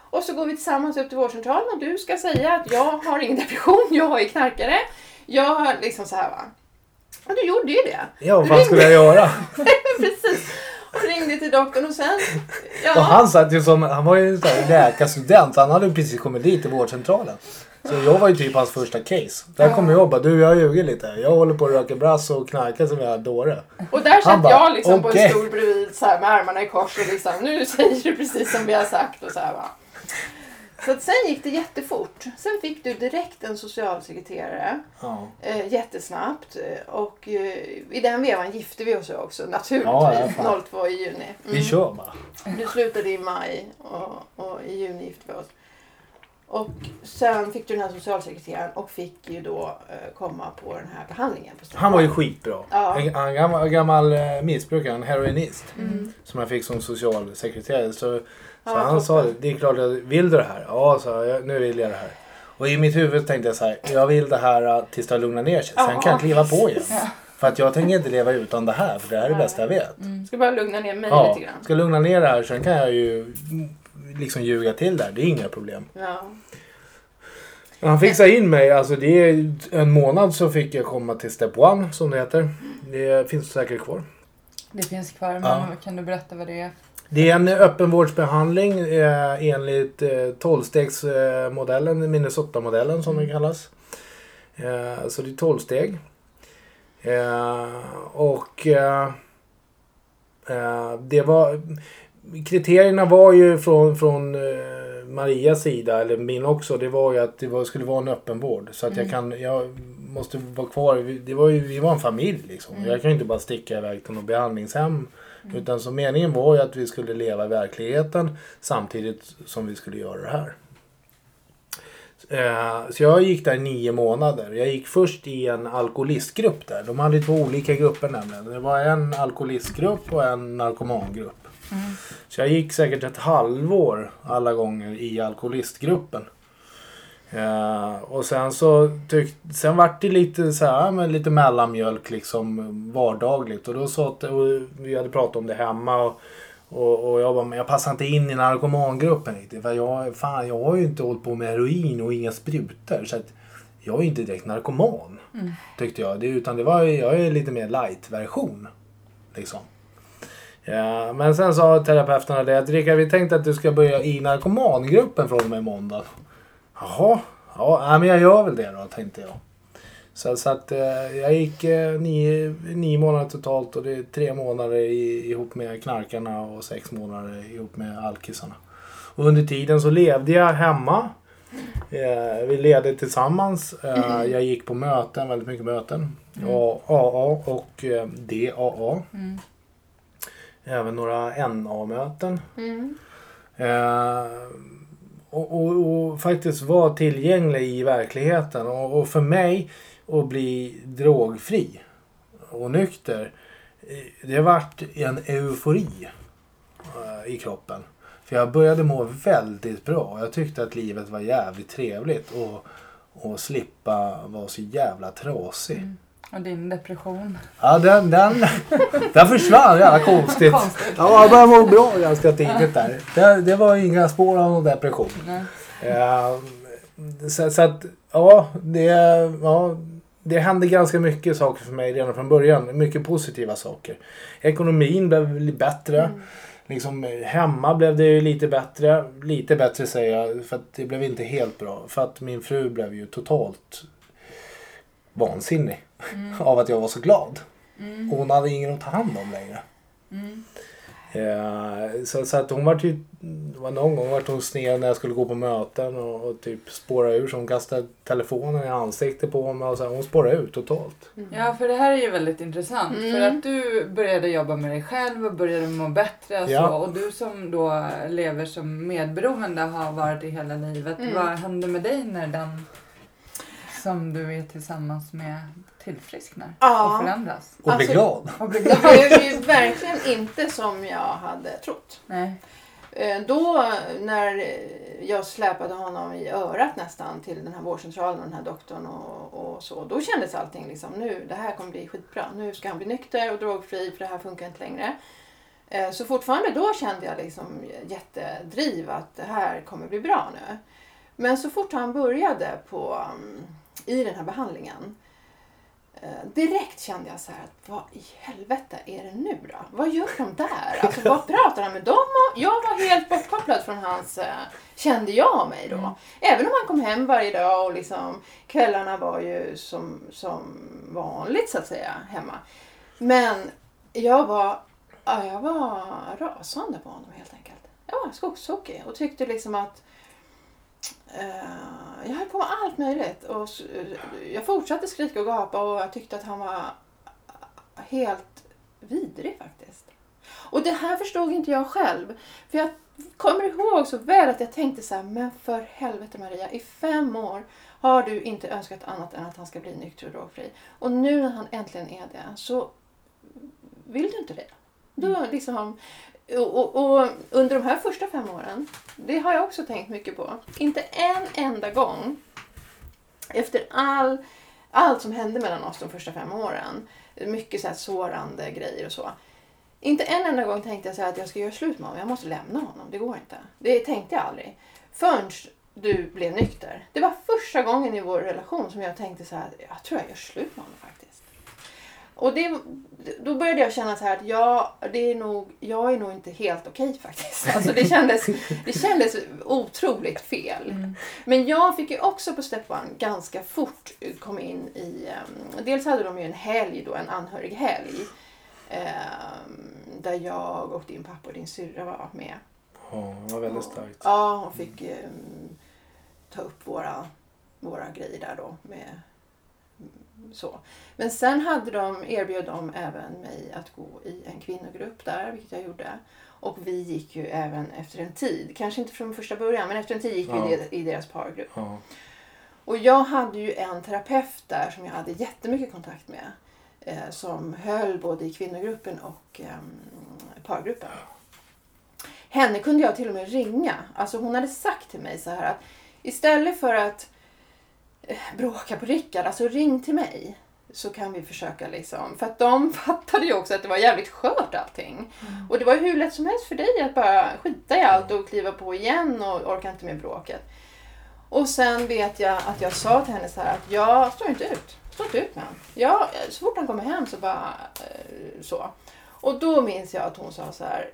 Och så går vi tillsammans upp till vårdcentralen och du ska säga att jag har ingen depression, jag är knarkare. Jag har liksom så här va. Och du gjorde ju det. Ja, vad fan ringde- skulle jag göra? Precis. Och ringde till doktorn och sen... Ja, Och han satt ju som, han var ju läkarstudent. Han hade precis kommit dit till vårdcentralen. Så jag var ju typ hans första case. Där kom jag och bara, du jag ljuger lite. Jag håller på att röka brass och knarka som jag dåre. Och där satt bara, jag liksom på okej. en stol bredvid så här, med armarna i kors och liksom, nu säger du precis som vi har sagt och så här va. Så att sen gick det jättefort. Sen fick du direkt en socialsekreterare Ja. eh, jättesnabbt och eh, i den vevan gifte vi oss också naturligtvis Ja, ja, fan. 02 i juni. Mm. Vi kör bara. Du slutade i maj och, och i juni gifte vi oss. Och sen fick du den här socialsekreteraren och fick ju då eh, komma på den här behandlingen. På Han var ju skitbra. Ja. En, en gammal, gammal eh, missbrukare, en heroinist. Mm. Som jag fick som socialsekreterare. Så, så Ja, han sa det, det är klart jag vill du det här? Ja, sa jag, nu vill jag det här. Och i mitt huvud tänkte jag så här, jag vill det här eh, tills det har lugnat ner sig. Sen Ja, kan jag kliva på igen. Ja. För att jag tänker inte leva utan det här, för det här är det bästa jag vet. Ska bara lugna ner mig Ja, lite grann. ska lugna ner det här, sen kan jag ju mm, liksom ljuga till där. Det är inga problem. Ja. Han fixade in mig, alltså det är en månad så fick jag komma till Step One som det heter. Det finns säkert kvar. Det finns kvar, men Ja. kan du berätta vad det är? Det är en öppenvårdsbehandling eh, enligt eh, 12-stegsmodellen, Minnesota-modellen som den kallas. Eh, så det är 12 steg. Eh, och eh, eh, det var kriterierna var ju från, från eh, Marias sida, eller min också, det var ju att det var, skulle vara en öppenvård. Så att jag kan, jag måste vara kvar. Det var ju, vi var en familj liksom. Jag kan ju inte bara sticka iväg till något behandlingshem. Utan så meningen var ju att vi skulle leva i verkligheten samtidigt som vi skulle göra det här. Eh, Så jag gick där i nio månader. Jag gick först i en alkoholistgrupp där. De hade två olika grupper nämligen. Det var en alkoholistgrupp och en narkomangrupp. Så jag gick säkert ett halvår alla gånger i alkoholistgruppen. Eh, och sen så tyck, sen vart det lite så här, men lite mellanmjölk liksom vardagligt. Och då sa att, vi hade pratat om det hemma och, och, och jag bara, men jag passar inte in i narkomangruppen riktigt. För jag, fan, jag har ju inte hållit på med heroin och inga sprutor. Så att jag är inte direkt narkoman. Tyckte jag. Det, utan det var, jag är lite mer light-version. Liksom. Ja, men sen sa terapeuterna det att Rickard vi tänkte att du ska börja i narkomangruppen från och med måndag. Jaha, Ja, men jag gör väl det då tänkte jag. Så, så att eh, jag gick eh, nio, nio månader totalt och det är tre månader i, ihop med knarkarna och sex månader ihop med alkisarna. Och under tiden så levde jag hemma. Eh, vi levde tillsammans. Eh, Jag gick på möten, väldigt mycket möten. Ja, AA och DAA. Mm. Även några NA-möten. Mm. Eh, och, och, och faktiskt vara tillgänglig i verkligheten. Och, och för mig att bli drogfri och nykter. eh, Det har varit en eufori eh, i kroppen. För jag började må väldigt bra. Jag tyckte att livet var jävligt trevligt. Och, och slippa vara så jävla trasig. Och din depression. Ja, den, den, den försvann jävla konstigt. Konstigt. Ja, jag började må bra ganska tidigt där. Det, det var inga spår av någon depression. Eh, så, så att, ja det, ja, det hände ganska mycket saker för mig redan från början. Mycket positiva saker. Ekonomin blev bättre. Liksom, hemma blev det ju lite bättre. Lite bättre säger jag, för att det blev inte helt bra. För att min fru blev ju totalt vansinnig av att jag var så glad. Och hon hade ingen att ta hand om längre. Mm. Eh, så, så att hon var typ, det var någon gång vart hon sned när jag skulle gå på möten och, och typ spåra ur så hon kastade telefonen i ansiktet på mig och så här, hon spårade ut totalt. Ja, för det här är ju väldigt intressant. Mm. För att du började jobba med dig själv och började må bättre. och Ja. Så, och du som då lever som medberoende har varit i hela livet. Mm. Vad hände med dig när den som du är tillsammans med tillfrisknar Ja. och förändras? Och bli Alltså- glad. Och blir Det glad? blev ju verkligen inte som jag hade trott. Nej. Eh, Då när jag släpade honom i örat nästan till den här vårdcentralen och den här doktorn och, och så. Då kändes allting liksom nu, det här kommer bli skitbra. Nu ska han bli nykter och drogfri för det här funkar inte längre. Eh, Så fortfarande då kände jag liksom jättedriv att det här kommer bli bra nu. Men så fort han började på, um, i den här behandlingen eh, Direkt kände jag så här att vad i helvete är det nu då? Vad gör de där? Alltså vad pratar han med dem om? Jag var helt bortkopplad från hans, eh, kände jag mig då. Även om han kom hem varje dag och liksom kvällarna var ju som, som vanligt så att säga hemma. Men jag var, ja, jag var rasande på honom helt enkelt. Jag var skogstokig och tyckte liksom att eh, jag höll på med allt möjligt. Och jag fortsatte skrika och gapa och jag tyckte att han var helt vidrig faktiskt. Och det här förstod inte jag själv. För jag kommer ihåg så väl att jag tänkte så här, men för helvete Maria, i fem år har du inte önskat annat än att han ska bli nykter och drogfri. Och nu när han äntligen är det så vill du inte det. Då liksom, och, och, och under de här första fem åren, det har jag också tänkt mycket på. Inte en enda gång efter all, allt som hände mellan oss de första fem åren, mycket så här sårande grejer och så. Inte en enda gång tänkte jag så här att jag ska göra slut med honom, jag måste lämna honom, det går inte. Det tänkte jag aldrig. Förrän du blev nykter. Det var första gången i vår relation som jag tänkte så här, jag tror jag gör slut med honom faktiskt. Och det, då började jag känna så här att jag, det är nog, jag är nog inte helt okej faktiskt. Alltså det, kändes, det kändes otroligt fel. Mm. Men jag fick ju också på Step One ganska fort komma in i... Um, dels hade de ju en helg då, en anhörighelg. Um, där jag och din pappa och din syrra var med. Ja, det var väldigt starkt. Ja, och fick um, ta upp våra, våra grejer där då. Med, så. Men sen hade de, erbjöd de även mig att gå i en kvinnogrupp där, vilket jag gjorde. Och vi gick ju även efter en tid, kanske inte från första början, men efter en tid gick Ja. vi i- deras pargrupp. Ja. Och jag hade ju en terapeut där som jag hade jättemycket kontakt med. Eh, som höll både i kvinnogruppen och eh, pargruppen. Henne kunde jag till och med ringa. Alltså hon hade sagt till mig så här att istället för att bråka på Rickard, alltså ring till mig. Så kan vi försöka liksom. För att de fattade ju också att det var jävligt skört allting. Och det var ju hur lätt som helst för dig att bara skita i allt och kliva på igen och orka inte med bråket. Och sen vet jag att jag sa till henne så här att jag står inte ut. Står inte ut med honom. Jag, så fort han kommer hem så bara eh, så. Och då minns jag att hon sa så här.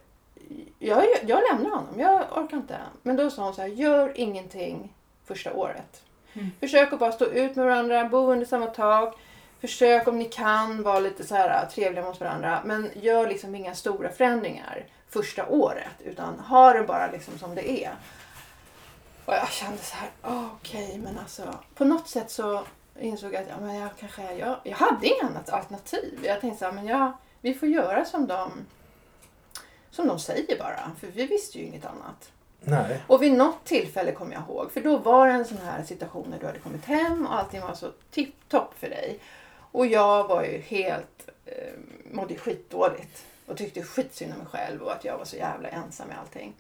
Jag, jag lämnar honom, jag orkar inte. Men då sa hon så här, gör ingenting första året. Mm. Försök att bara stå ut med varandra, bo under samma tak. Försök om ni kan vara lite så här äh, trevliga mot varandra. Men gör liksom inga stora förändringar första året. Utan ha det bara liksom som det är. Och jag kände så här, oh, okej men alltså. På något sätt så insåg jag att ja, men jag kanske, jag, jag hade inget annat alternativ. Jag tänkte så här, men jag, vi får göra som de, som de säger bara. För vi visste ju inget annat. Nej. Och vid något tillfälle kommer jag ihåg, för då var det en sån här situation när du hade kommit hem och allting var så tipptopp för dig. Och jag var ju helt, eh, mådde skitdåligt och tyckte skitsynd om mig själv och att jag var så jävla ensam med allting.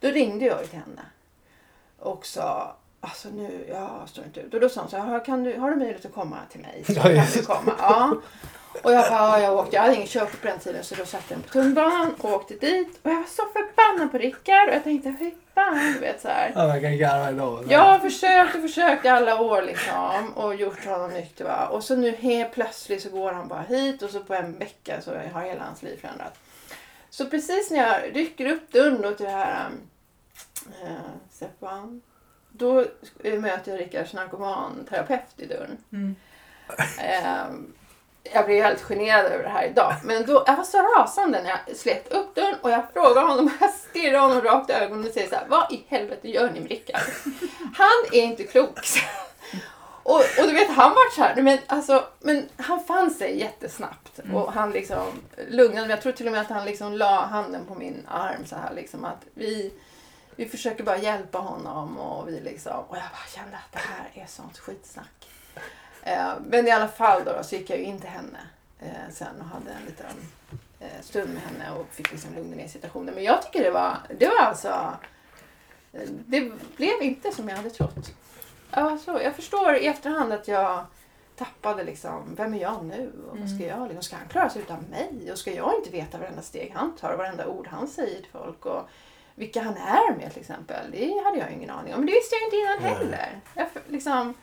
Då ringde jag till henne och sa, alltså nu, jag står inte ut. Och då sa hon så här, kan du, har du möjlighet att komma till mig? Så kan du komma. Ja. Och jag bara, ja, jag åkte. Jag hade ingen körkort på den tiden så då satte jag mig på tunnelbanan och åkte dit. Och jag var så förbannad på Rickard och jag tänkte, fy fan, du vet så här. Ja, man kan garva idag. Jag har försökt och försökt i alla år liksom och gjort honom nykter va. Och så nu helt plötsligt så går han bara hit och så på en vecka så har hela hans liv förändrats. Så precis när jag rycker upp dörren då till det här äh, Seppan. Då eh, möter jag Rickards narkomanterapeut i dörren. Mm. Ehm, jag blir helt generad över det här idag. Men då, jag var så rasande när jag slet upp dörren och jag frågar honom, jag stirrar honom rakt i ögonen och säger så här, vad i helvete gör ni med Rickard? Han är inte klok. Och, och du vet, han var så här, men, alltså, men han fann sig jättesnabbt. Och han liksom lugnade mig. Jag tror till och med att han liksom la handen på min arm så här liksom att vi, vi försöker bara hjälpa honom och vi liksom, och jag bara kände att det här är sånt skitsnack. Eh, men i alla fall då, så gick jag ju in till henne eh, sen och hade en liten eh, stund med henne och fick liksom lugna ner situationen. Men jag tycker det var, det var alltså, det blev inte som jag hade trott. Alltså, jag förstår i efterhand att jag tappade liksom, vem är jag nu? Och vad ska jag? Liksom, ska han klara sig utan mig? Och ska jag inte veta varenda steg han tar och varenda ord han säger till folk? Och vilka han är med till exempel. Det hade jag ingen aning om. Men det visste jag inte innan heller. Jag, liksom,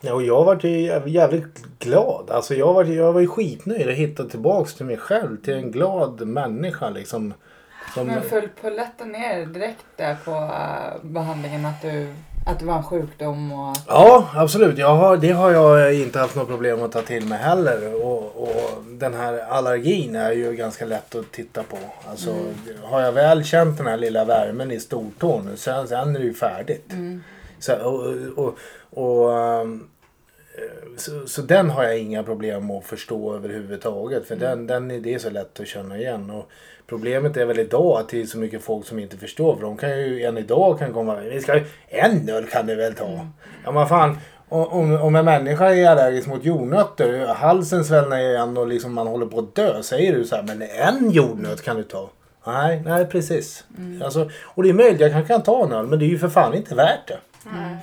Ja, och jag var ju jäv- jävligt glad. Alltså jag var, jag var ju skitnöjd att hitta tillbaks till mig själv. Till en glad människa liksom. Som, Men föll polletten ner direkt där på äh, behandlingen att, du, att det var en sjukdom och... Ja, absolut. Jag har, det har jag inte haft något problem att ta till mig heller. Och, och den här allergin är ju ganska lätt att titta på. Alltså, Har jag väl känt den här lilla värmen i stortån, sen, sen är det ju färdigt. Så, och, och, och, ehm, eh, så, så den har jag inga problem att förstå överhuvudtaget. För den, den är, det är så lätt att känna igen. Och problemet är väl idag att det är så mycket folk som inte förstår. För de kan ju än idag kan komma vi ska En öl kan du väl ta? Ja men fan. Om, om- en människa är allergisk mot jordnötter, halsen svällnar igen och liksom man håller på att dö. Säger du så här, men en jordnöt kan du ta. Nej, nej precis. Alltså, och det är möjligt, jag kanske kan ta en öl, men det är ju för fan inte värt det.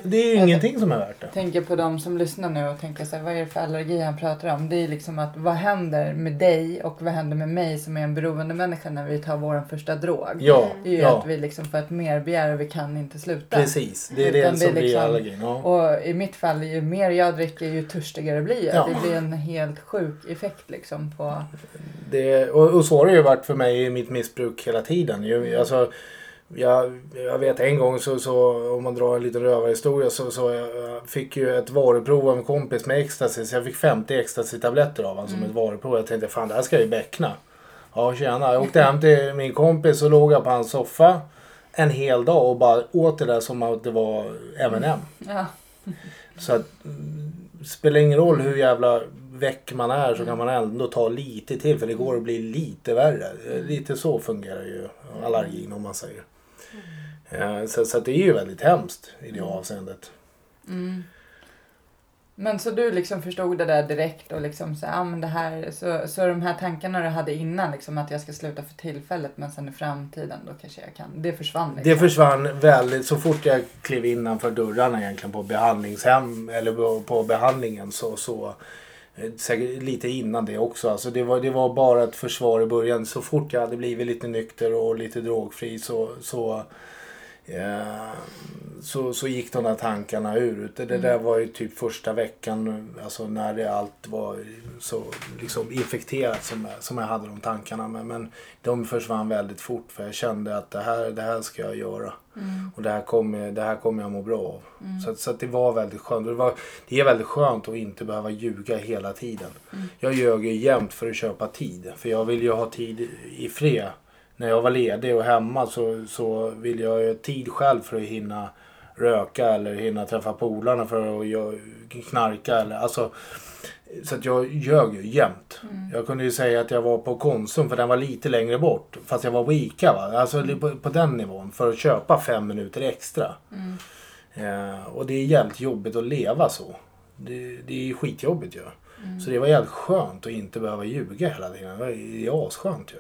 Det är ju ingenting som är värt det. tänker på de som lyssnar nu och tänker så här, vad är det för allergi han pratar om? Det är liksom att vad händer med dig och vad händer med mig som är en beroende människa när vi tar vår första drog? Ja, Det är ju ja att vi liksom får ett merbegär och vi kan inte sluta. precis. Det är Utan det är som blir liksom- allergin. Ja. Och i mitt fall, ju mer jag dricker ju törstigare blir jag. Ja. Det blir en helt sjuk effekt liksom på... Det, och, och så har det ju varit för mig i mitt missbruk hela tiden. Ju, alltså, jag, jag vet en gång så, så om man drar en liten rövarhistoria så, så jag fick ju ett varuprov av en kompis med ecstasy. Så jag fick 50 ecstasy-tabletter av honom som ett varuprov. Jag tänkte fan det här ska jag ju beckna. Ja tjena. Jag åkte hem till min kompis och låg jag på hans soffa en hel dag och bara åt det där som att det var M&M. Ja. Så att, mm, spelar ingen roll hur jävla väck man är så kan man ändå ta lite till för det går att bli lite värre. Eh, Lite så fungerar ju allergin om man säger. Eh, Så, så det är ju väldigt hemskt i det avseendet. Mm. Men så du liksom förstod det där direkt och liksom så, ja men det här, så, så de här tankarna du hade innan liksom att jag ska sluta för tillfället men sen i framtiden då kanske jag kan, det försvann liksom. Det försvann väldigt så fort jag klev innanför dörrarna egentligen på behandlingshem eller på- behandlingen så, så Eh, säkert lite innan det också. Alltså det, var, det var bara ett försvar i början. Så fort jag hade blivit lite nykter och lite drogfri så, så eh, så, så gick de där tankarna ur. Det, det Mm. där var ju typ första veckan alltså när det allt var så liksom infekterat som, som jag hade de tankarna. Men, men de försvann väldigt fort för jag kände att det här, det här ska jag göra. Mm. Och det här kommer, det här kommer jag må bra av. Så, att- så att det var väldigt skönt. Det, var, det är väldigt skönt att inte behöva ljuga hela tiden. Jag ljög ju jämt för att köpa tid. För jag vill ju ha tid i fred. När jag var ledig och hemma så, så vill jag ju tid själv för att hinna röka eller hinna träffa polarna för att knarka. Eller, alltså, så att jag ljög ju jämt. Jag kunde ju säga att jag var på Konsum för den var lite längre bort. Fast jag var på ICA. Va? Alltså på, på den nivån. För att köpa fem minuter extra. Eh, och det är jävligt jobbigt att leva så. Det, det är ju skitjobbigt ju. Så det var jävligt skönt att inte behöva ljuga hela tiden. Det är asskönt ju.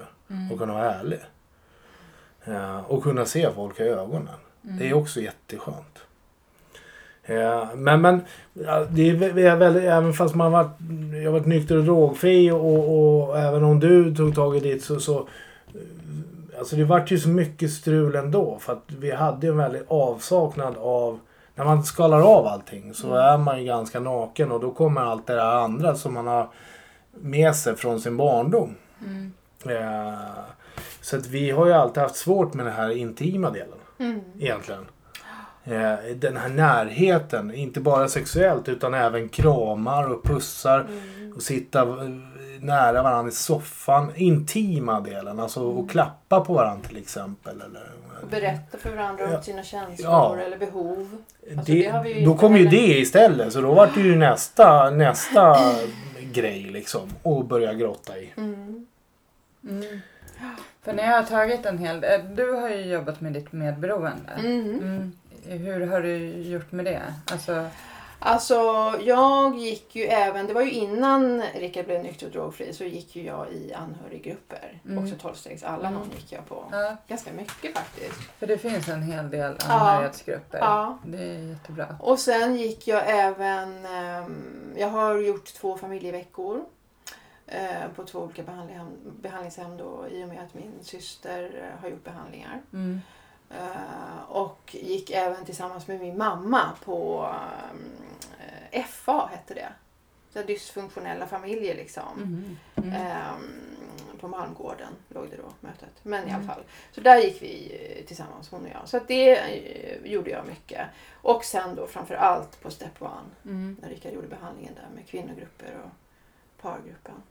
Att kunna vara ärlig. Eh, och kunna se folk i ögonen. Det är också jätteskönt. Eh, men men ja, det är vä- det är väldigt, även fast man varit, jag har varit nykter och drogfri och, och även om du tog tag i ditt så, så eh, Alltså det vart ju så mycket strul ändå för att vi hade en väldig avsaknad av när man skalar av allting så är man ju ganska naken och då kommer allt det där andra som man har med sig från sin barndom. Eh, så att vi har ju alltid haft svårt med den här intima delen Mm. egentligen. Eh, den här närheten, inte bara sexuellt utan även kramar och pussar och sitta eh, nära varandra i soffan. Intima delen, alltså och klappa på varandra till exempel. Eller, Och berätta för varandra Ja. om sina känslor Ja. eller behov. Alltså, det, det har vi ju då kom ju heller. det istället så då var det ju nästa, nästa grej liksom att börja grotta i. Mm. Mm. För när jag har tagit en hel del, du har ju jobbat med ditt medberoende. Mm. Mm. Hur har du gjort med det? Alltså, Alltså jag gick ju även, det var ju innan Rickard blev nykter och drogfri så gick ju jag i anhöriggrupper. Mm. Också 12-stegs Allanon gick jag på. ja, Ganska mycket faktiskt. för det finns en hel del anhörighetsgrupper. Ja. Det är jättebra. Och sen gick jag även, ehm, jag har gjort två familjeveckor. eh, På två olika behandlingshem, behandlingshem då, i och med att min syster eh, har gjort behandlingar. Mm. Eh, och gick även tillsammans med min mamma på eh, FA hette det. Så dysfunktionella familjer liksom. Mm. Mm. Ehm, på Malmgården låg det då mötet. Men i alla Mm. fall. Så där gick vi eh, tillsammans hon och jag. Så att det gjorde jag mycket. Och sen då framför allt på Step One. Mm. När Rickard gjorde behandlingen där med kvinnogrupper och pargruppen.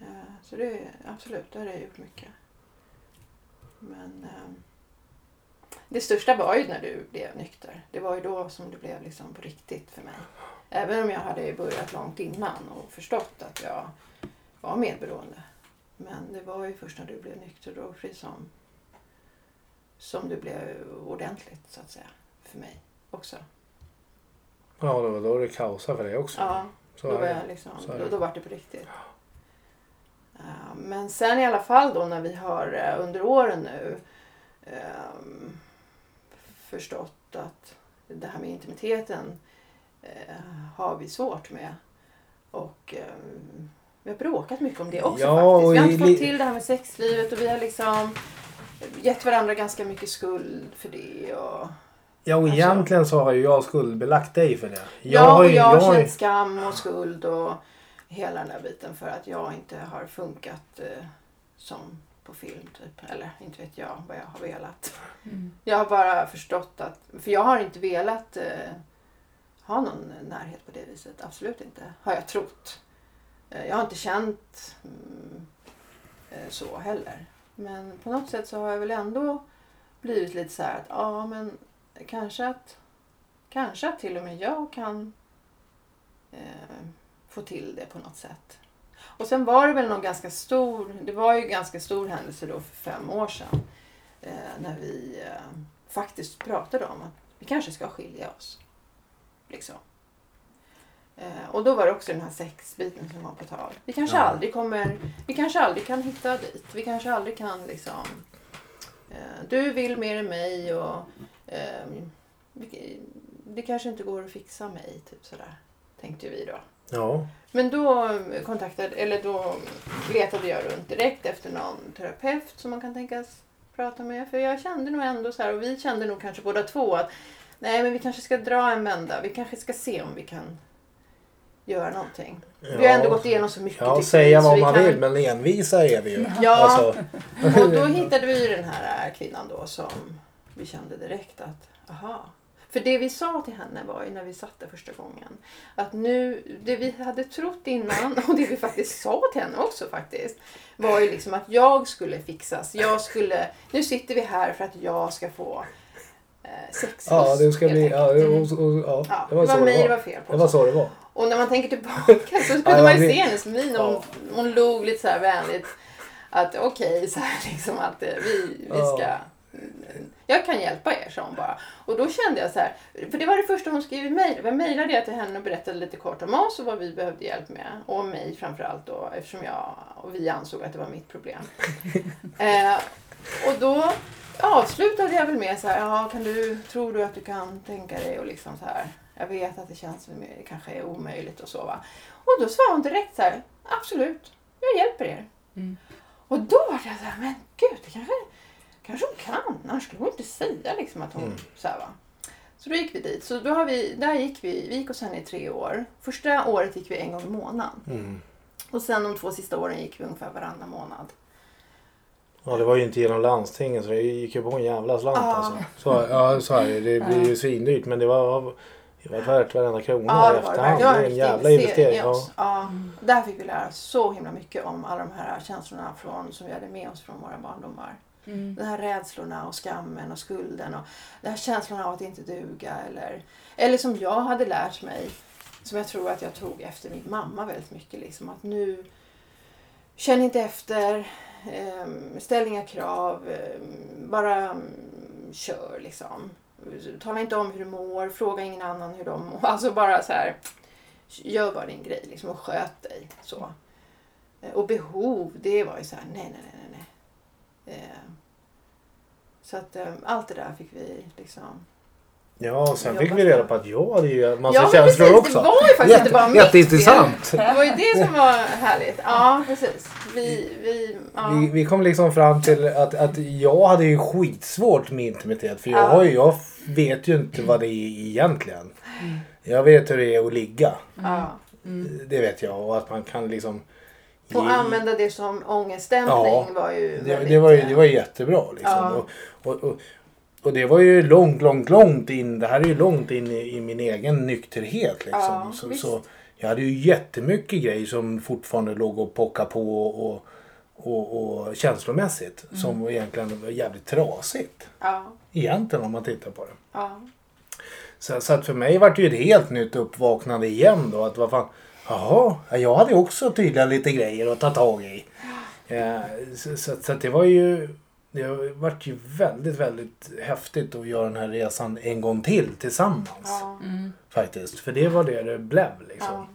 Eh, Så det absolut, där har jag gjort mycket. Men ehm, det största var ju när du blev nykter. Det var ju då som det blev liksom på riktigt för mig. Även om jag hade börjat långt innan och förstått att jag var medberoende. Men det var ju först när du blev nykter och drogfri som, som det blev ordentligt så att säga. För mig också. Ja, det var då det kaosade för dig också. Ja, Så då var jag liksom, då, då var det på riktigt. Ja, Men sen i alla fall då när vi har eh, under åren nu ehm, förstått att det här med intimiteten eh, har vi svårt med. Och ehm, vi har bråkat mycket om det också Ja, faktiskt. Vi har inte fått till det här med sexlivet och vi har liksom gett varandra ganska mycket skuld för det. Och, Ja, och Alltså- egentligen så har ju jag skuldbelagt dig för det. ja, har och jag har känt skam och skuld och hela den där biten för att jag inte har funkat eh, som på film typ. Eller inte vet jag vad jag har velat. Mm. Jag har bara förstått att, för jag har inte velat eh, ha någon närhet på det viset. Absolut inte, har jag trott. Eh, jag har inte känt mm, eh, så heller. Men på något sätt så har jag väl ändå blivit lite så här att ja men kanske att kanske att till och med jag kan eh, få till det på något sätt. Och sen var det väl någon ganska stor, det var ju ganska stor händelse då för fem år sedan. Eh, när vi eh, faktiskt pratade om att vi kanske ska skilja oss. Liksom. Eh, och då var det också den här sexbiten som var på tal. Vi kanske Ja. aldrig kommer, vi kanske aldrig kan hitta dit. Vi kanske aldrig kan liksom eh, du vill mer än mig och ehm, det kanske inte går att fixa mig, typ sådär. Tänkte vi då. Ja. Men då kontaktade, eller då letade jag runt direkt efter någon terapeut som man kan tänkas prata med. För jag kände nog ändå så här, och vi kände nog kanske båda två att nej men vi kanske ska dra en vända. Vi kanske ska se om vi kan göra någonting. Vi har ändå gått igenom så mycket. Ja, säga vad vi man kan- vill men envisa är vi ju. Ja. Alltså, Och då hittade vi den här kvinnan då som vi kände direkt att, aha. För det vi sa till henne var ju när vi satt där första gången. Att nu, det vi hade trott innan och det vi faktiskt sa till henne också faktiskt. Var ju liksom att jag skulle fixas. Jag skulle, nu sitter vi här för att jag ska få eh, sexlust. ja, det ska bli... Ja, Mm. och, och, ja, Ja, det var så mig det det var. var fel på. Det var så det var. Och när man tänker tillbaka så kunde Ja, man ju se hennes min. Hon, Ja. hon log lite så här vänligt. Att okej, så här liksom att eh, vi, vi ska... Jag kan hjälpa er, sa hon bara. Och då kände jag så här, för det var det första hon skrev i mejl. Jag mejlade jag till henne och berättade lite kort om oss och vad vi behövde hjälp med. Och om mig framförallt då, eftersom jag och vi ansåg att det var mitt problem. eh, och då avslutade jag väl med så här, ja, kan du, tror du att du kan tänka dig och liksom så här, jag vet att det känns som det kanske är omöjligt och så va. Och då svarade hon direkt så här, absolut, jag hjälper er. Mm. Och då var jag så här, men gud, det kanske, kanske hon kan, annars skulle hon inte säga liksom att hon, Mm. så här va. Så då gick vi dit. Så då har vi, där gick vi, vi gick hos henne i tre år. Första året gick vi en gång i månaden. Mm. Och sen de två sista åren gick vi ungefär varannan månad. Ja, det var ju inte genom landstinget så det gick ju på en jävla slant Ja. alltså. Så, ja, så är det. Det blir ju svindyrt men det var, det var värt varenda krona Ja, det var efterhand. Det är en var en jävla investering. Ja. Ja, där fick vi lära oss så himla mycket om alla de här känslorna från, som vi hade med oss från våra barndomar. Mm. De här rädslorna och skammen och skulden och den här känslan av att inte duga. Eller, eller som jag hade lärt mig, som jag tror att jag tog efter min mamma väldigt mycket. Liksom, att nu känn inte efter, eh, ställ inga krav, eh, bara mm, kör liksom. Tala inte om hur du mår, fråga ingen annan hur de mår. Alltså bara så här, gör bara din grej liksom, och sköt dig. Så. Och behov, det var ju så här, nej, nej, nej, nej, nej. Eh, så att eh, allt det där fick vi liksom... Ja, och sen fick vi reda på att jag hade ju en massa Ja, känslor precis, också. det var ju faktiskt inte bara mitt Jätteintressant. Det var ju det som var härligt. Ja, precis. Vi, vi, ja. Vi, vi kom liksom fram till att, att jag hade ju skitsvårt med intimitet. För jag, Ja. har ju, jag vet ju inte vad det är egentligen. Jag vet hur det är att ligga. ja. Det vet jag. Och att man kan liksom... Och ge- använda det som ångestdämpning Ja, var ju Det, det, var ju, eh, det var jättebra liksom. Ja. Och, och, och, och det var ju långt, långt, långt in. Det här är ju långt in i, i min egen nykterhet liksom. Ja, så, så jag hade ju jättemycket grejer som fortfarande låg och pockade på och, och, och känslomässigt. Mm. Som egentligen var jävligt trasigt. Ja, Egentligen om man tittar på det. ja. Så, så att för mig var det ju ett helt nytt uppvaknande igen då. Att vad fan, jaha, ja, jag hade också tydligen lite grejer att ta tag i. Eh, så, så, så det var ju, det vart ju väldigt, väldigt häftigt att göra den här resan en gång till tillsammans. ja. Mm. Faktiskt, för det var det det blev liksom.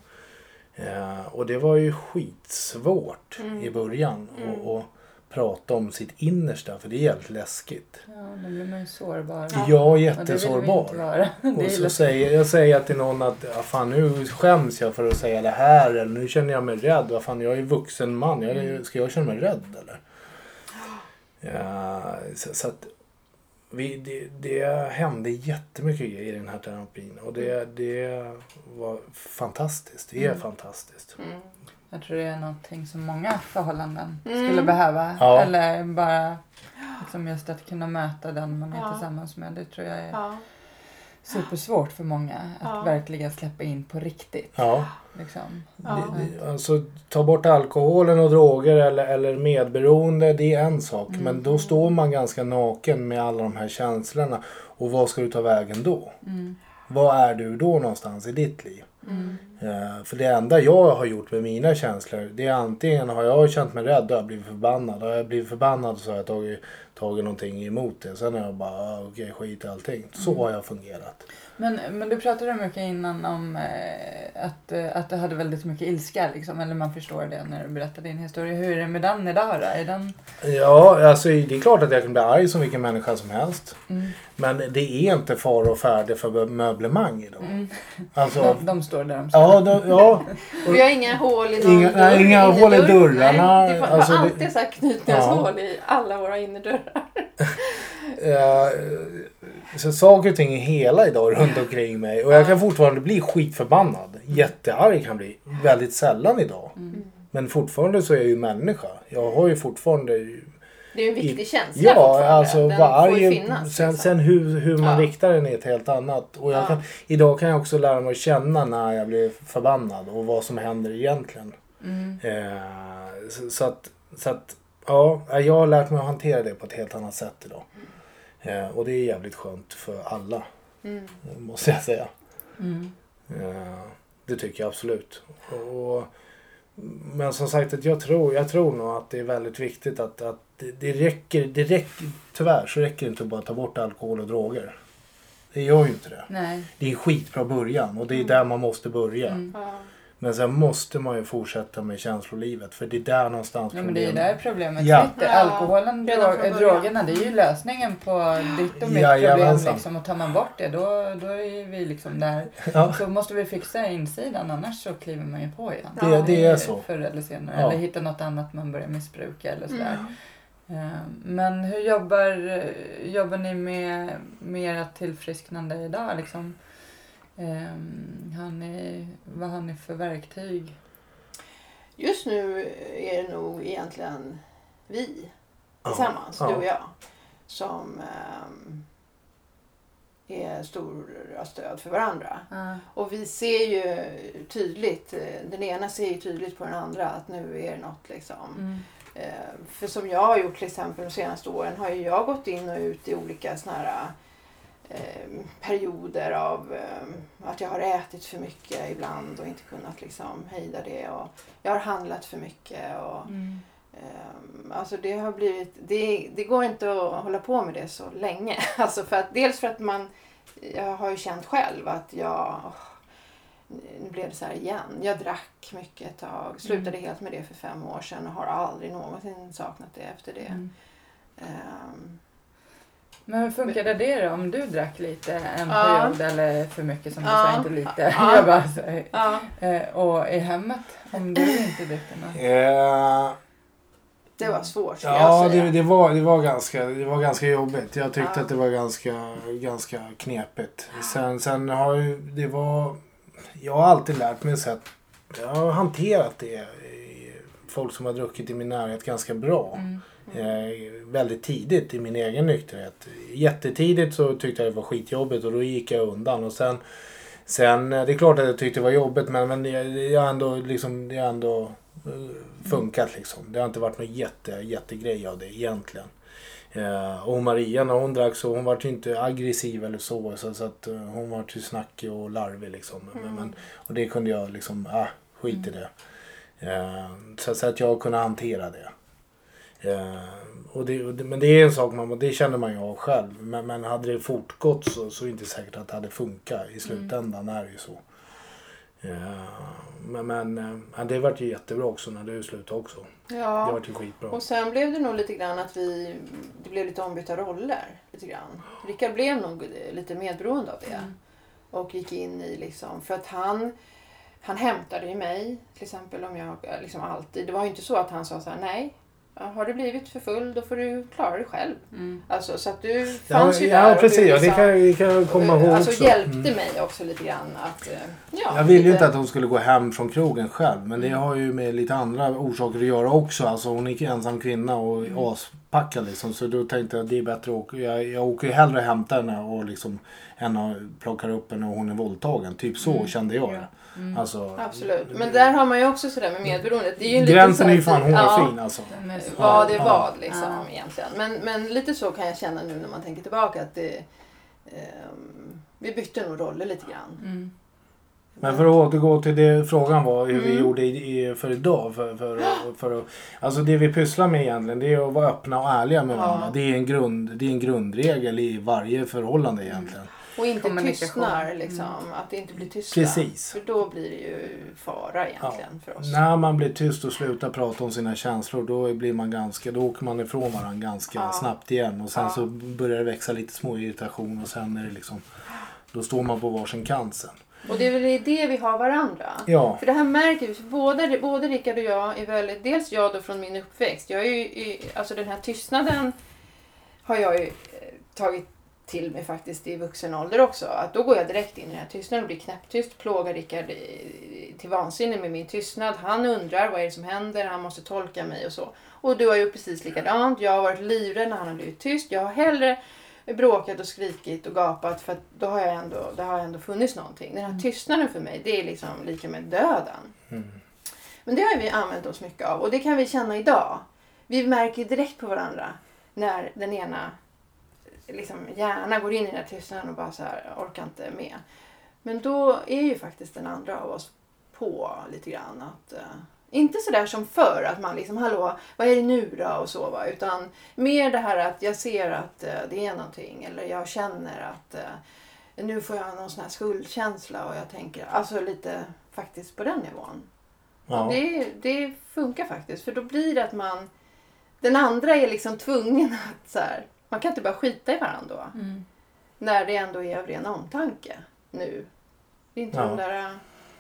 ja. Eh, och det var ju skitsvårt Mm. i början Mm. att att prata om sitt innersta för det är jävligt läskigt. Ja, då blir man ju sårbar. Ja. Jättesårbar. Och så säger jag säger till någon att ja, fan, nu skäms jag för att säga det här. Eller nu känner jag mig rädd. Vad fan, jag är vuxen man. Jag, ska jag känna mig rädd eller? Ja, så, så att vi, det, det hände jättemycket i den här terapin. Och det, det var fantastiskt. Det är Mm. fantastiskt. Mm. Jag tror det är någonting som många förhållanden Mm. skulle behöva. Ja. Eller bara liksom just att kunna möta den man är Ja. tillsammans med. Det tror jag är Ja. supersvårt för många. Att Ja. verkligen släppa in på riktigt. Ja. Liksom. Det, alltså, ta bort alkoholen och droger eller, eller medberoende, det är en sak. Mm. Men då står man ganska naken med alla de här känslorna. Och vad ska du ta vägen då? Mm. Vad är du då någonstans i ditt liv? Mm. Eh, för det enda jag har gjort med mina känslor, det är antingen har jag känt mig rädd och jag blivit förbannad. Har jag blivit förbannad så har jag tagit, tagit någonting emot det. Sen har jag bara, ah, okej skit i allting. Så Mm. har jag fungerat. Men, men du pratade mycket innan om eh, att, eh, att du hade väldigt mycket ilska. Liksom. Eller man förstår det när du berättar din historia. Hur är det med den idag då? Är den... Ja, alltså det är klart att jag kan bli arg som vilken människa som helst. Mm. Men det är inte far och färdig för möblemang idag. Mm. Alltså, De, de står där de står. ja, de, ja, Vi har inga hål i någon Inga- dörr, inga hål i dörrarna. Nej, det var Alltså, det- alltid så här knutningshål Ja. i alla våra innerdörrar. Eh, så saker och ting är hela idag runt omkring mig. Och jag kan fortfarande bli skitförbannad. Jättearg kan bli. Väldigt sällan idag. Mm. Men fortfarande så är jag ju människa. Jag har ju fortfarande... Det är ju en viktig känsla Ja, fortfarande. alltså Den får ju arg. finnas. Sen, liksom. sen hur, hur man Ja. riktar den är ett helt annat. Och Ja. kan, idag kan jag också lära mig att känna när jag blir förbannad och vad som händer egentligen. Mm. Eh, så, så att, så att ja, jag har lärt mig att hantera det på ett helt annat sätt idag. Eh, och det är jävligt skönt för alla, Mm. måste jag säga. Mm. Eh, det tycker jag absolut. Och, men som sagt, att jag, tror, jag tror nog att det är väldigt viktigt att, att det, det, räcker, det räcker, tyvärr så räcker det inte att bara ta bort alkohol och droger. Det gör ju inte det. Nej. Det är en skitbra början och det är där man måste börja. Mm. Ja. Men sen måste man ju fortsätta med känslolivet för det är där någonstans Ja, men det är där problemet Ja. sitter. Ja, Alkoholen, redan drog, drogerna, det är ju lösningen på ditt och mitt Jajamensan. problem. Liksom. Och tar man bort det, då, då är vi liksom där. Ja. Så måste vi fixa insidan, annars så kliver man ju på igen. Det- det är så. Förr eller senare. Ja. Eller hitta något annat man börjar missbruka eller sådär. Mm. Eh, Men hur jobbar, jobbar ni med, med ert tillfrisknande idag? Liksom? Eh, Har ni, vad har ni för verktyg? Just nu är det nog egentligen vi tillsammans, Ja. du och jag, som ehm, är stora stöd för varandra. Ja. Och vi ser ju tydligt, eh, den ena ser ju tydligt på den andra att nu är det något liksom. Mm. Eh, För som jag har gjort till exempel de senaste åren har ju jag gått in och ut i olika såna här perioder av eh, att jag har ätit för mycket ibland och inte kunnat liksom hejda det. Och jag har handlat för mycket. Och, Mm. Ehm, Alltså det har blivit, det, det går inte att hålla på med det så länge. Alltså för att, dels för att man, jag har ju känt själv att jag, nu blev det så här igen. Jag drack mycket ett tag, slutade helt med det för fem år sedan och har aldrig någonsin saknat det efter det. Mm. Ehm, Men hur funkade det då om du drack lite en Ja. period eller för mycket som du Ja. sa, inte lite. Ja. Jag bara, så, ja, eh, och i hemmet om du inte dricker något? Eh, det var svårt ja, det, det, var, det, var ganska, det var ganska jobbigt. Jag tyckte Ja. att det var ganska, ganska knepigt. Sen, sen har ju, det var... Jag har alltid lärt mig sätt... Jag har hanterat det. i- Folk som har druckit i min närhet ganska bra. Mm. Eh, väldigt tidigt i min egen nykterhet. Jättetidigt så tyckte jag det var skitjobbigt och då gick jag undan. Och sen, sen eh, det är klart att jag tyckte det var jobbigt men, men jag, jag har ändå, liksom, det har ändå eh, funkat liksom. Det har inte varit någon jätte, jättegrej av det egentligen. Och Maria när hon drack så hon var ju inte aggressiv eller så. Så, så att, hon var ju snackig och larvig liksom. Men, men, och det kunde jag liksom, ah, skit i det. Eh, så, så att jag kunde hantera det. Eh, och det, och det. Men det är en sak man, det känner man ju av själv. Men, men hade det fortgått så, så är det inte säkert att det hade funkat. I slutändan är det ju så. Eh, men men eh, det vart ju jättebra också när du slutade också. Det Ja. vart ju skitbra. Och sen blev det nog lite grann att vi, det blev lite ombytta roller. Lite grann. Rickard blev nog lite medberoende av det. Mm. Och gick in i liksom, för att han, han hämtade ju mig till exempel om jag, liksom alltid. Det var ju inte så att han sa så här, nej, har du blivit för full då får du klara dig själv. Mm. Alltså så att du Ja, fanns ju där. ja och precis. du Ja, det liksom, kan, det kan jag komma ihåg Alltså också. hjälpte Mm. mig också lite grann att, eh, ja. Jag ville ju inte att hon skulle gå hem från krogen själv. Men det Mm. har ju med lite andra orsaker att göra också. Alltså hon är ensam kvinna och Mm. aspackad liksom. Så då tänkte jag att det är bättre att åka. Jag, jag åker ju hellre och hämtar henne och liksom henne plockar upp henne och hon är våldtagen. Typ så Mm. kände jag Ja. det. Mm. Alltså, Absolut. Men där har man ju också sådär med medberoendet. Det är ju en liten gränsen är ju fan ja. hårfin alltså. Den är så- vad det Ja. vad liksom Ja. egentligen. Men, men lite så kan jag känna nu när man tänker tillbaka att det, ehm, vi bytte nog roller lite grann. Mm. Men för att återgå till det frågan var hur vi Mm. gjorde i, för idag. För, för, för, för, att- alltså det vi pysslar med egentligen det är att vara öppna och ärliga med Ja. varandra. Det, är en grund, det är en grundregel i varje förhållande egentligen. Och inte tystnar liksom. Att det inte blir tysta. Precis. För då blir det ju fara egentligen för oss. När man blir tyst och slutar prata om sina känslor då, blir man ganska, då åker man ifrån varandra ganska Ja. snabbt igen. Och sen Ja. så börjar det växa lite små irritation och sen är det liksom då står man på varsin kant sen. Och det är väl i det vi har varandra. Ja, För det här märker vi, för både, både Rickard och jag är väldigt, dels jag då från min uppväxt, jag är ju, alltså den här tystnaden har jag ju eh, tagit till mig faktiskt i vuxen ålder också. Att då går jag direkt in i den här tystnaden och blir knäpptyst. Plågar Rickard till vansinne med min tystnad. Han undrar vad är det som händer. Han måste tolka mig och så. Och du har ju precis likadant. Jag har varit livrädd när han har blivit tyst. Jag har hellre bråkat och skrikit och gapat för då har jag ändå, det har ändå funnits någonting. Den här tystnaden för mig det är liksom lika med döden. Mm. Men det har vi använt oss mycket av och det kan vi känna idag. Vi märker direkt på varandra när den ena liksom gärna går in i den här tystnaden och bara så här orkar inte med. Men då är ju faktiskt den andra av oss på lite grann att eh, inte så där som förr att man liksom hallå vad är det nu då och så va utan mer det här att jag ser att eh, det är någonting eller jag känner att eh, nu får jag någon sån här skuldkänsla och jag tänker alltså lite faktiskt på den nivån. Ja. Det, det funkar faktiskt. För då blir det att man... Den andra är liksom tvungen att så här, Man kan inte bara skita i varandra då. Mm. När det ändå är av ren omtanke nu. Det är inte Ja. de där äh,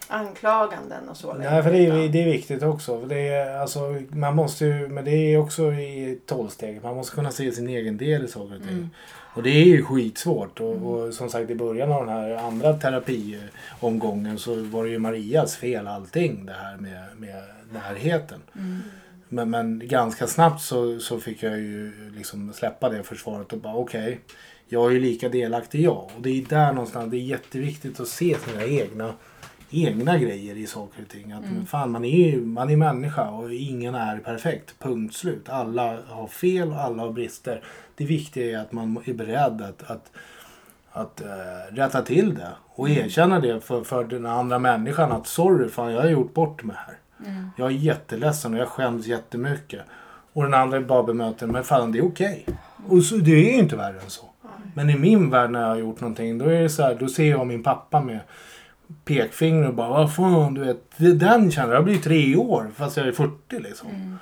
anklaganden och så Nej, för det är, det är viktigt också. Det är, alltså, man måste ju, men det är också i tolvsteget. Man måste kunna se sin egen del i saker och ting. Mm. Och det är ju skitsvårt. Och, och som sagt i början av den här andra terapiomgången så var det ju Marias fel allting det här med, med närheten. Mm. Men, men ganska snabbt så, så fick jag ju liksom släppa det försvaret och bara okej. jag är ju lika delaktig jag. Och det är där någonstans det är jätteviktigt att se sina egna, egna grejer i saker och ting. Att Mm. fan man är ju man är människa och ingen är perfekt. Punkt slut. Alla har fel och alla har brister. Det viktiga är att man är beredd att, att att äh, rätta till det och Mm. erkänna det för, för den andra människan att sorry fan jag har gjort bort mig här. Mm. Jag är jätteledsen och jag skäms jättemycket. Och den andra bara bemöter men fan det är okej. Och så, det är ju inte värre än så. Men i min värld när jag har gjort någonting då är det så här, då ser jag min pappa med pekfinger och bara vad fan du vet. Den känner jag blir tre år fast jag är 40 liksom. Mm.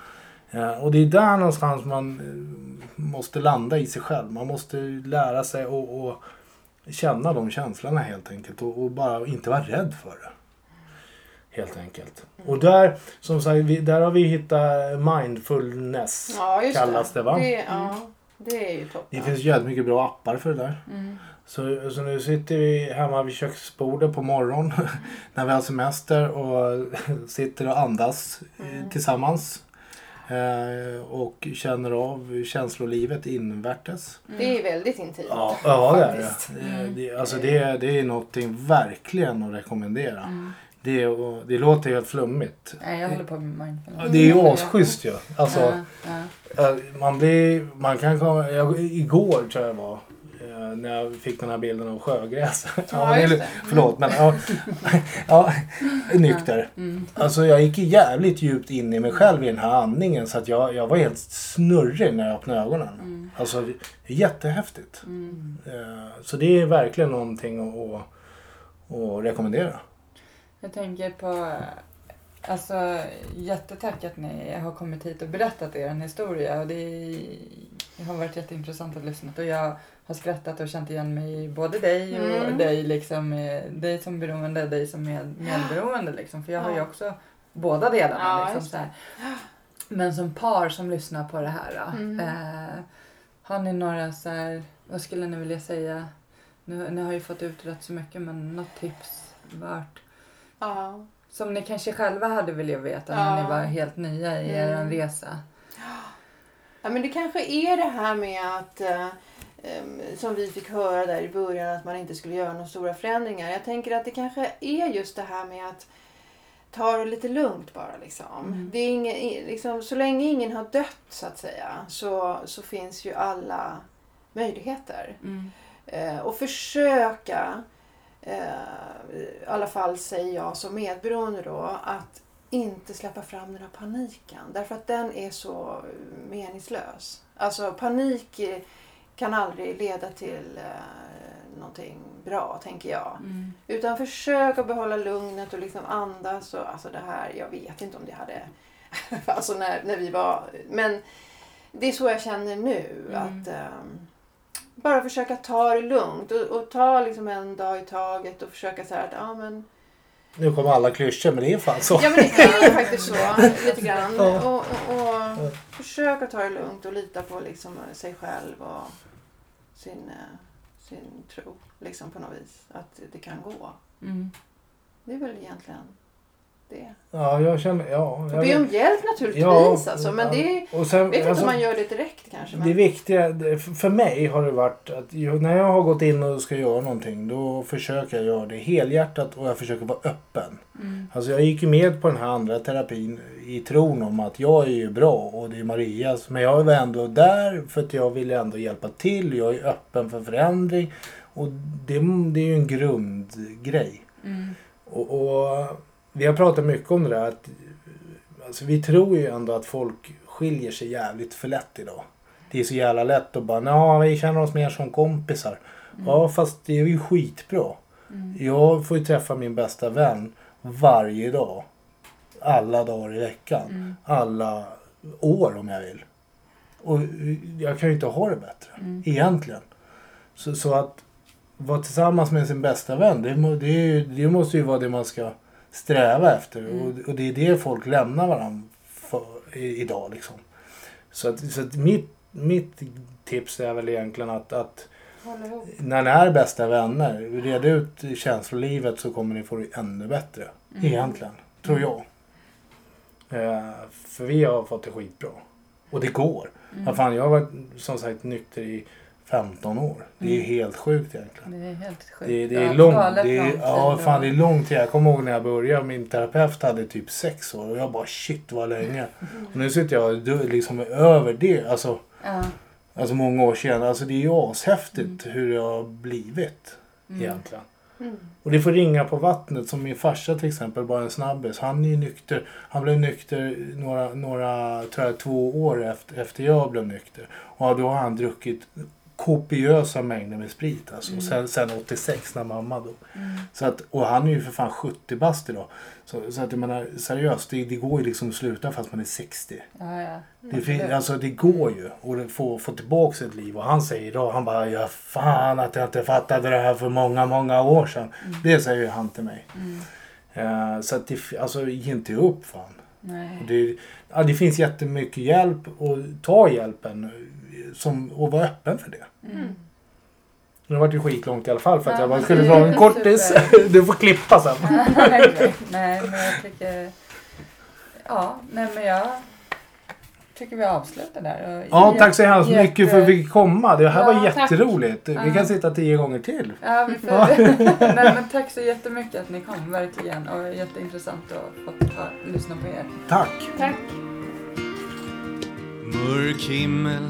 Ja, och det är där någonstans man eh, måste landa i sig själv. Man måste lära sig och, och känna de känslorna helt enkelt. Och, och bara inte vara rädd för det. Helt enkelt. Och där, som sagt, vi, där har vi hittat mindfulness. Ja, just kallas det, va? Det, ja, det är ju toppen. Det finns jävligt mycket bra appar för det där. Mm. Så, så nu sitter vi hemma vid köksbordet på morgonen när vi har semester och sitter och andas eh, Mm. tillsammans. Eh, och känner av känslolivet invärtes. Det är väldigt intimt. Ja, ja det är det. faktiskt. det. det. Alltså det, det är någonting verkligen att rekommendera. Mm. Det, och, det låter helt flummigt. Nej, jag håller på med mindfulness. Ja, Det är ju asschysst ju. Alltså, Ja, ja. Man blir, man kan komma, jag, igår tror jag det var. eh, När jag fick den här bilden av sjögräs. Ja, är- det. Förlåt men ja, ja, nykter. Mm. Alltså jag gick jävligt djupt in i mig själv i den här andningen så att jag, jag var helt snurrig när jag öppnade ögonen. Mm. Alltså jättehäftigt. Mm. Eh, Så det är verkligen någonting att, att, att rekommendera. Jag tänker på, alltså jättetack att ni har kommit hit och berättat er historia. Det, är, det har varit jätteintressant att lyssna och jag har skrattat och känt igen mig i både dig och Mm. dig, liksom, eh, dig som beroende, dig som med, medberoende. Liksom. För jag har ju också båda delarna. Ja, liksom, så här. Men som par som lyssnar på det här. Mm. eh, har ni några så här, vad skulle ni vilja säga? Nu, ni har ju fått ut rätt så mycket men något tips vart Ja. som ni kanske själva hade velat veta Ja. när ni var helt nya i er Mm. resa. Ja, men det kanske är det här med att eh, som vi fick höra där i början att man inte skulle göra några stora förändringar. Jag tänker att det kanske är just det här med att ta det lite lugnt bara. Liksom. Mm. Det är ingen, liksom, så länge ingen har dött så att säga så, så finns ju alla möjligheter. Eh, och försöka, eh, i alla fall säger jag som medberoende då, att inte släppa fram den här paniken. Därför att den är så meningslös. Alltså panik eh, kan aldrig leda till eh, någonting bra, tänker jag. Mm. Utan försök att behålla lugnet och liksom andas. Och, alltså det här, jag vet inte om det hade... alltså när, när vi var... Men det är så jag känner nu. Mm. att ehm, Bara försöka ta det lugnt och, och ta liksom en dag i taget och försöka så här att ja men... Nu kommer alla klyschor men det är fan så. Ja men det är ju faktiskt så lite grann. Ja. Och, och, och försöka ta det lugnt och lita på liksom sig själv och sin, eh, sin tro liksom på något vis. Att det kan gå. Mm. Det är väl egentligen det. Ja, jag känner... Ja, jag Be om hjälp naturligtvis Ja, alltså. Men det och sen, vet inte alltså, om man gör det direkt kanske. Men, Det viktiga, för mig har det varit att när jag har gått in och ska göra någonting då försöker jag göra det helhjärtat och jag försöker vara öppen. Mm. Alltså jag gick ju med på den här andra terapin i tron om att jag är ju bra och det är Marias. Men jag var ändå där för att jag ville ändå hjälpa till. Jag är öppen för förändring. Och det, det är ju en grundgrej. Mm. Och, och vi har pratat mycket om det där att alltså, vi tror ju ändå att folk skiljer sig jävligt för lätt idag. Det är så jävla lätt att bara, ja vi känner oss mer som kompisar. Ja fast det är ju skitbra. Mm. Jag får ju träffa min bästa vän varje dag. Alla dagar i veckan. Mm. Alla år om jag vill. Och jag kan ju inte ha det bättre. Mm. Egentligen. Så, så att vara tillsammans med sin bästa vän. Det, det, det måste ju vara det man ska sträva efter. Mm. Och, och det är det folk lämnar varandra för i, idag. Liksom. Så, att, så att mitt, mitt tips är väl egentligen att, att när ni är bästa vänner, red ut känslolivet så kommer ni få det ännu bättre. Mm. Egentligen, tror jag. Eh, för vi har fått det skitbra. Och det går. Mm. Vad fan, jag har varit som sagt nykter i 15 år. Det är Mm. helt sjukt egentligen. Det är helt sjukt. Det, det är långt. Det är, ja, fan är. Jag kommer ihåg när jag började. Min terapeut hade typ sex år. Och jag bara shit vad länge. Och nu sitter jag du- liksom över det. Alltså, Ja. alltså många år senare. Alltså det är ju ashäftigt hur det har blivit. Mm. Egentligen. Mm. Och det får ringa på vattnet. Som min farsa till exempel, bara en snabbis. Han är ju nykter. Han blev nykter några, några tror jag, två år efter, efter jag blev nykter. Och då har han druckit kopiösa mängder med sprit. Alltså. Mm. Sen, sen 86 när mamma dog. Mm. Så att, och han är ju för fan 70 bast idag. Så, så att jag menar seriöst, det, det går ju liksom att sluta fast man är 60. Ja, ja. Det, fin, alltså, det går ju att få, få tillbaka ett liv. Och han säger idag, han bara ja fan att jag inte fattade det här för många, många år sedan. Det säger han till mig. Mm. Eh, så att det, alltså ge inte upp fan. Det, ja, det finns jättemycket hjälp och ta hjälpen. Som, och vara öppen för det. Mm. Nu vart det skitlångt i alla fall för att Ja, jag bara skulle dra en kortis. super. Du får klippa sen. nej, nej, men jag tycker... Ja, nej men jag tycker vi avslutar där. Ja, tack så hemskt jätte- mycket för att vi fick komma. Det här Ja, var tack. jätteroligt. Vi Ja. kan sitta tio gånger till. Ja, vi får... nej, men tack så jättemycket att ni kom, verkligen. Och jätteintressant att få lyssna på er. Tack. Tack. Mörk himmel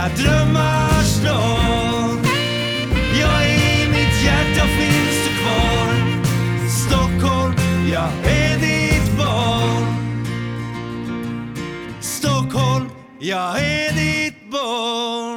Mina drömmars stad Jag i mitt hjärta finns du kvar? Stockholm, jag är ditt barn. Stockholm, jag är ditt barn.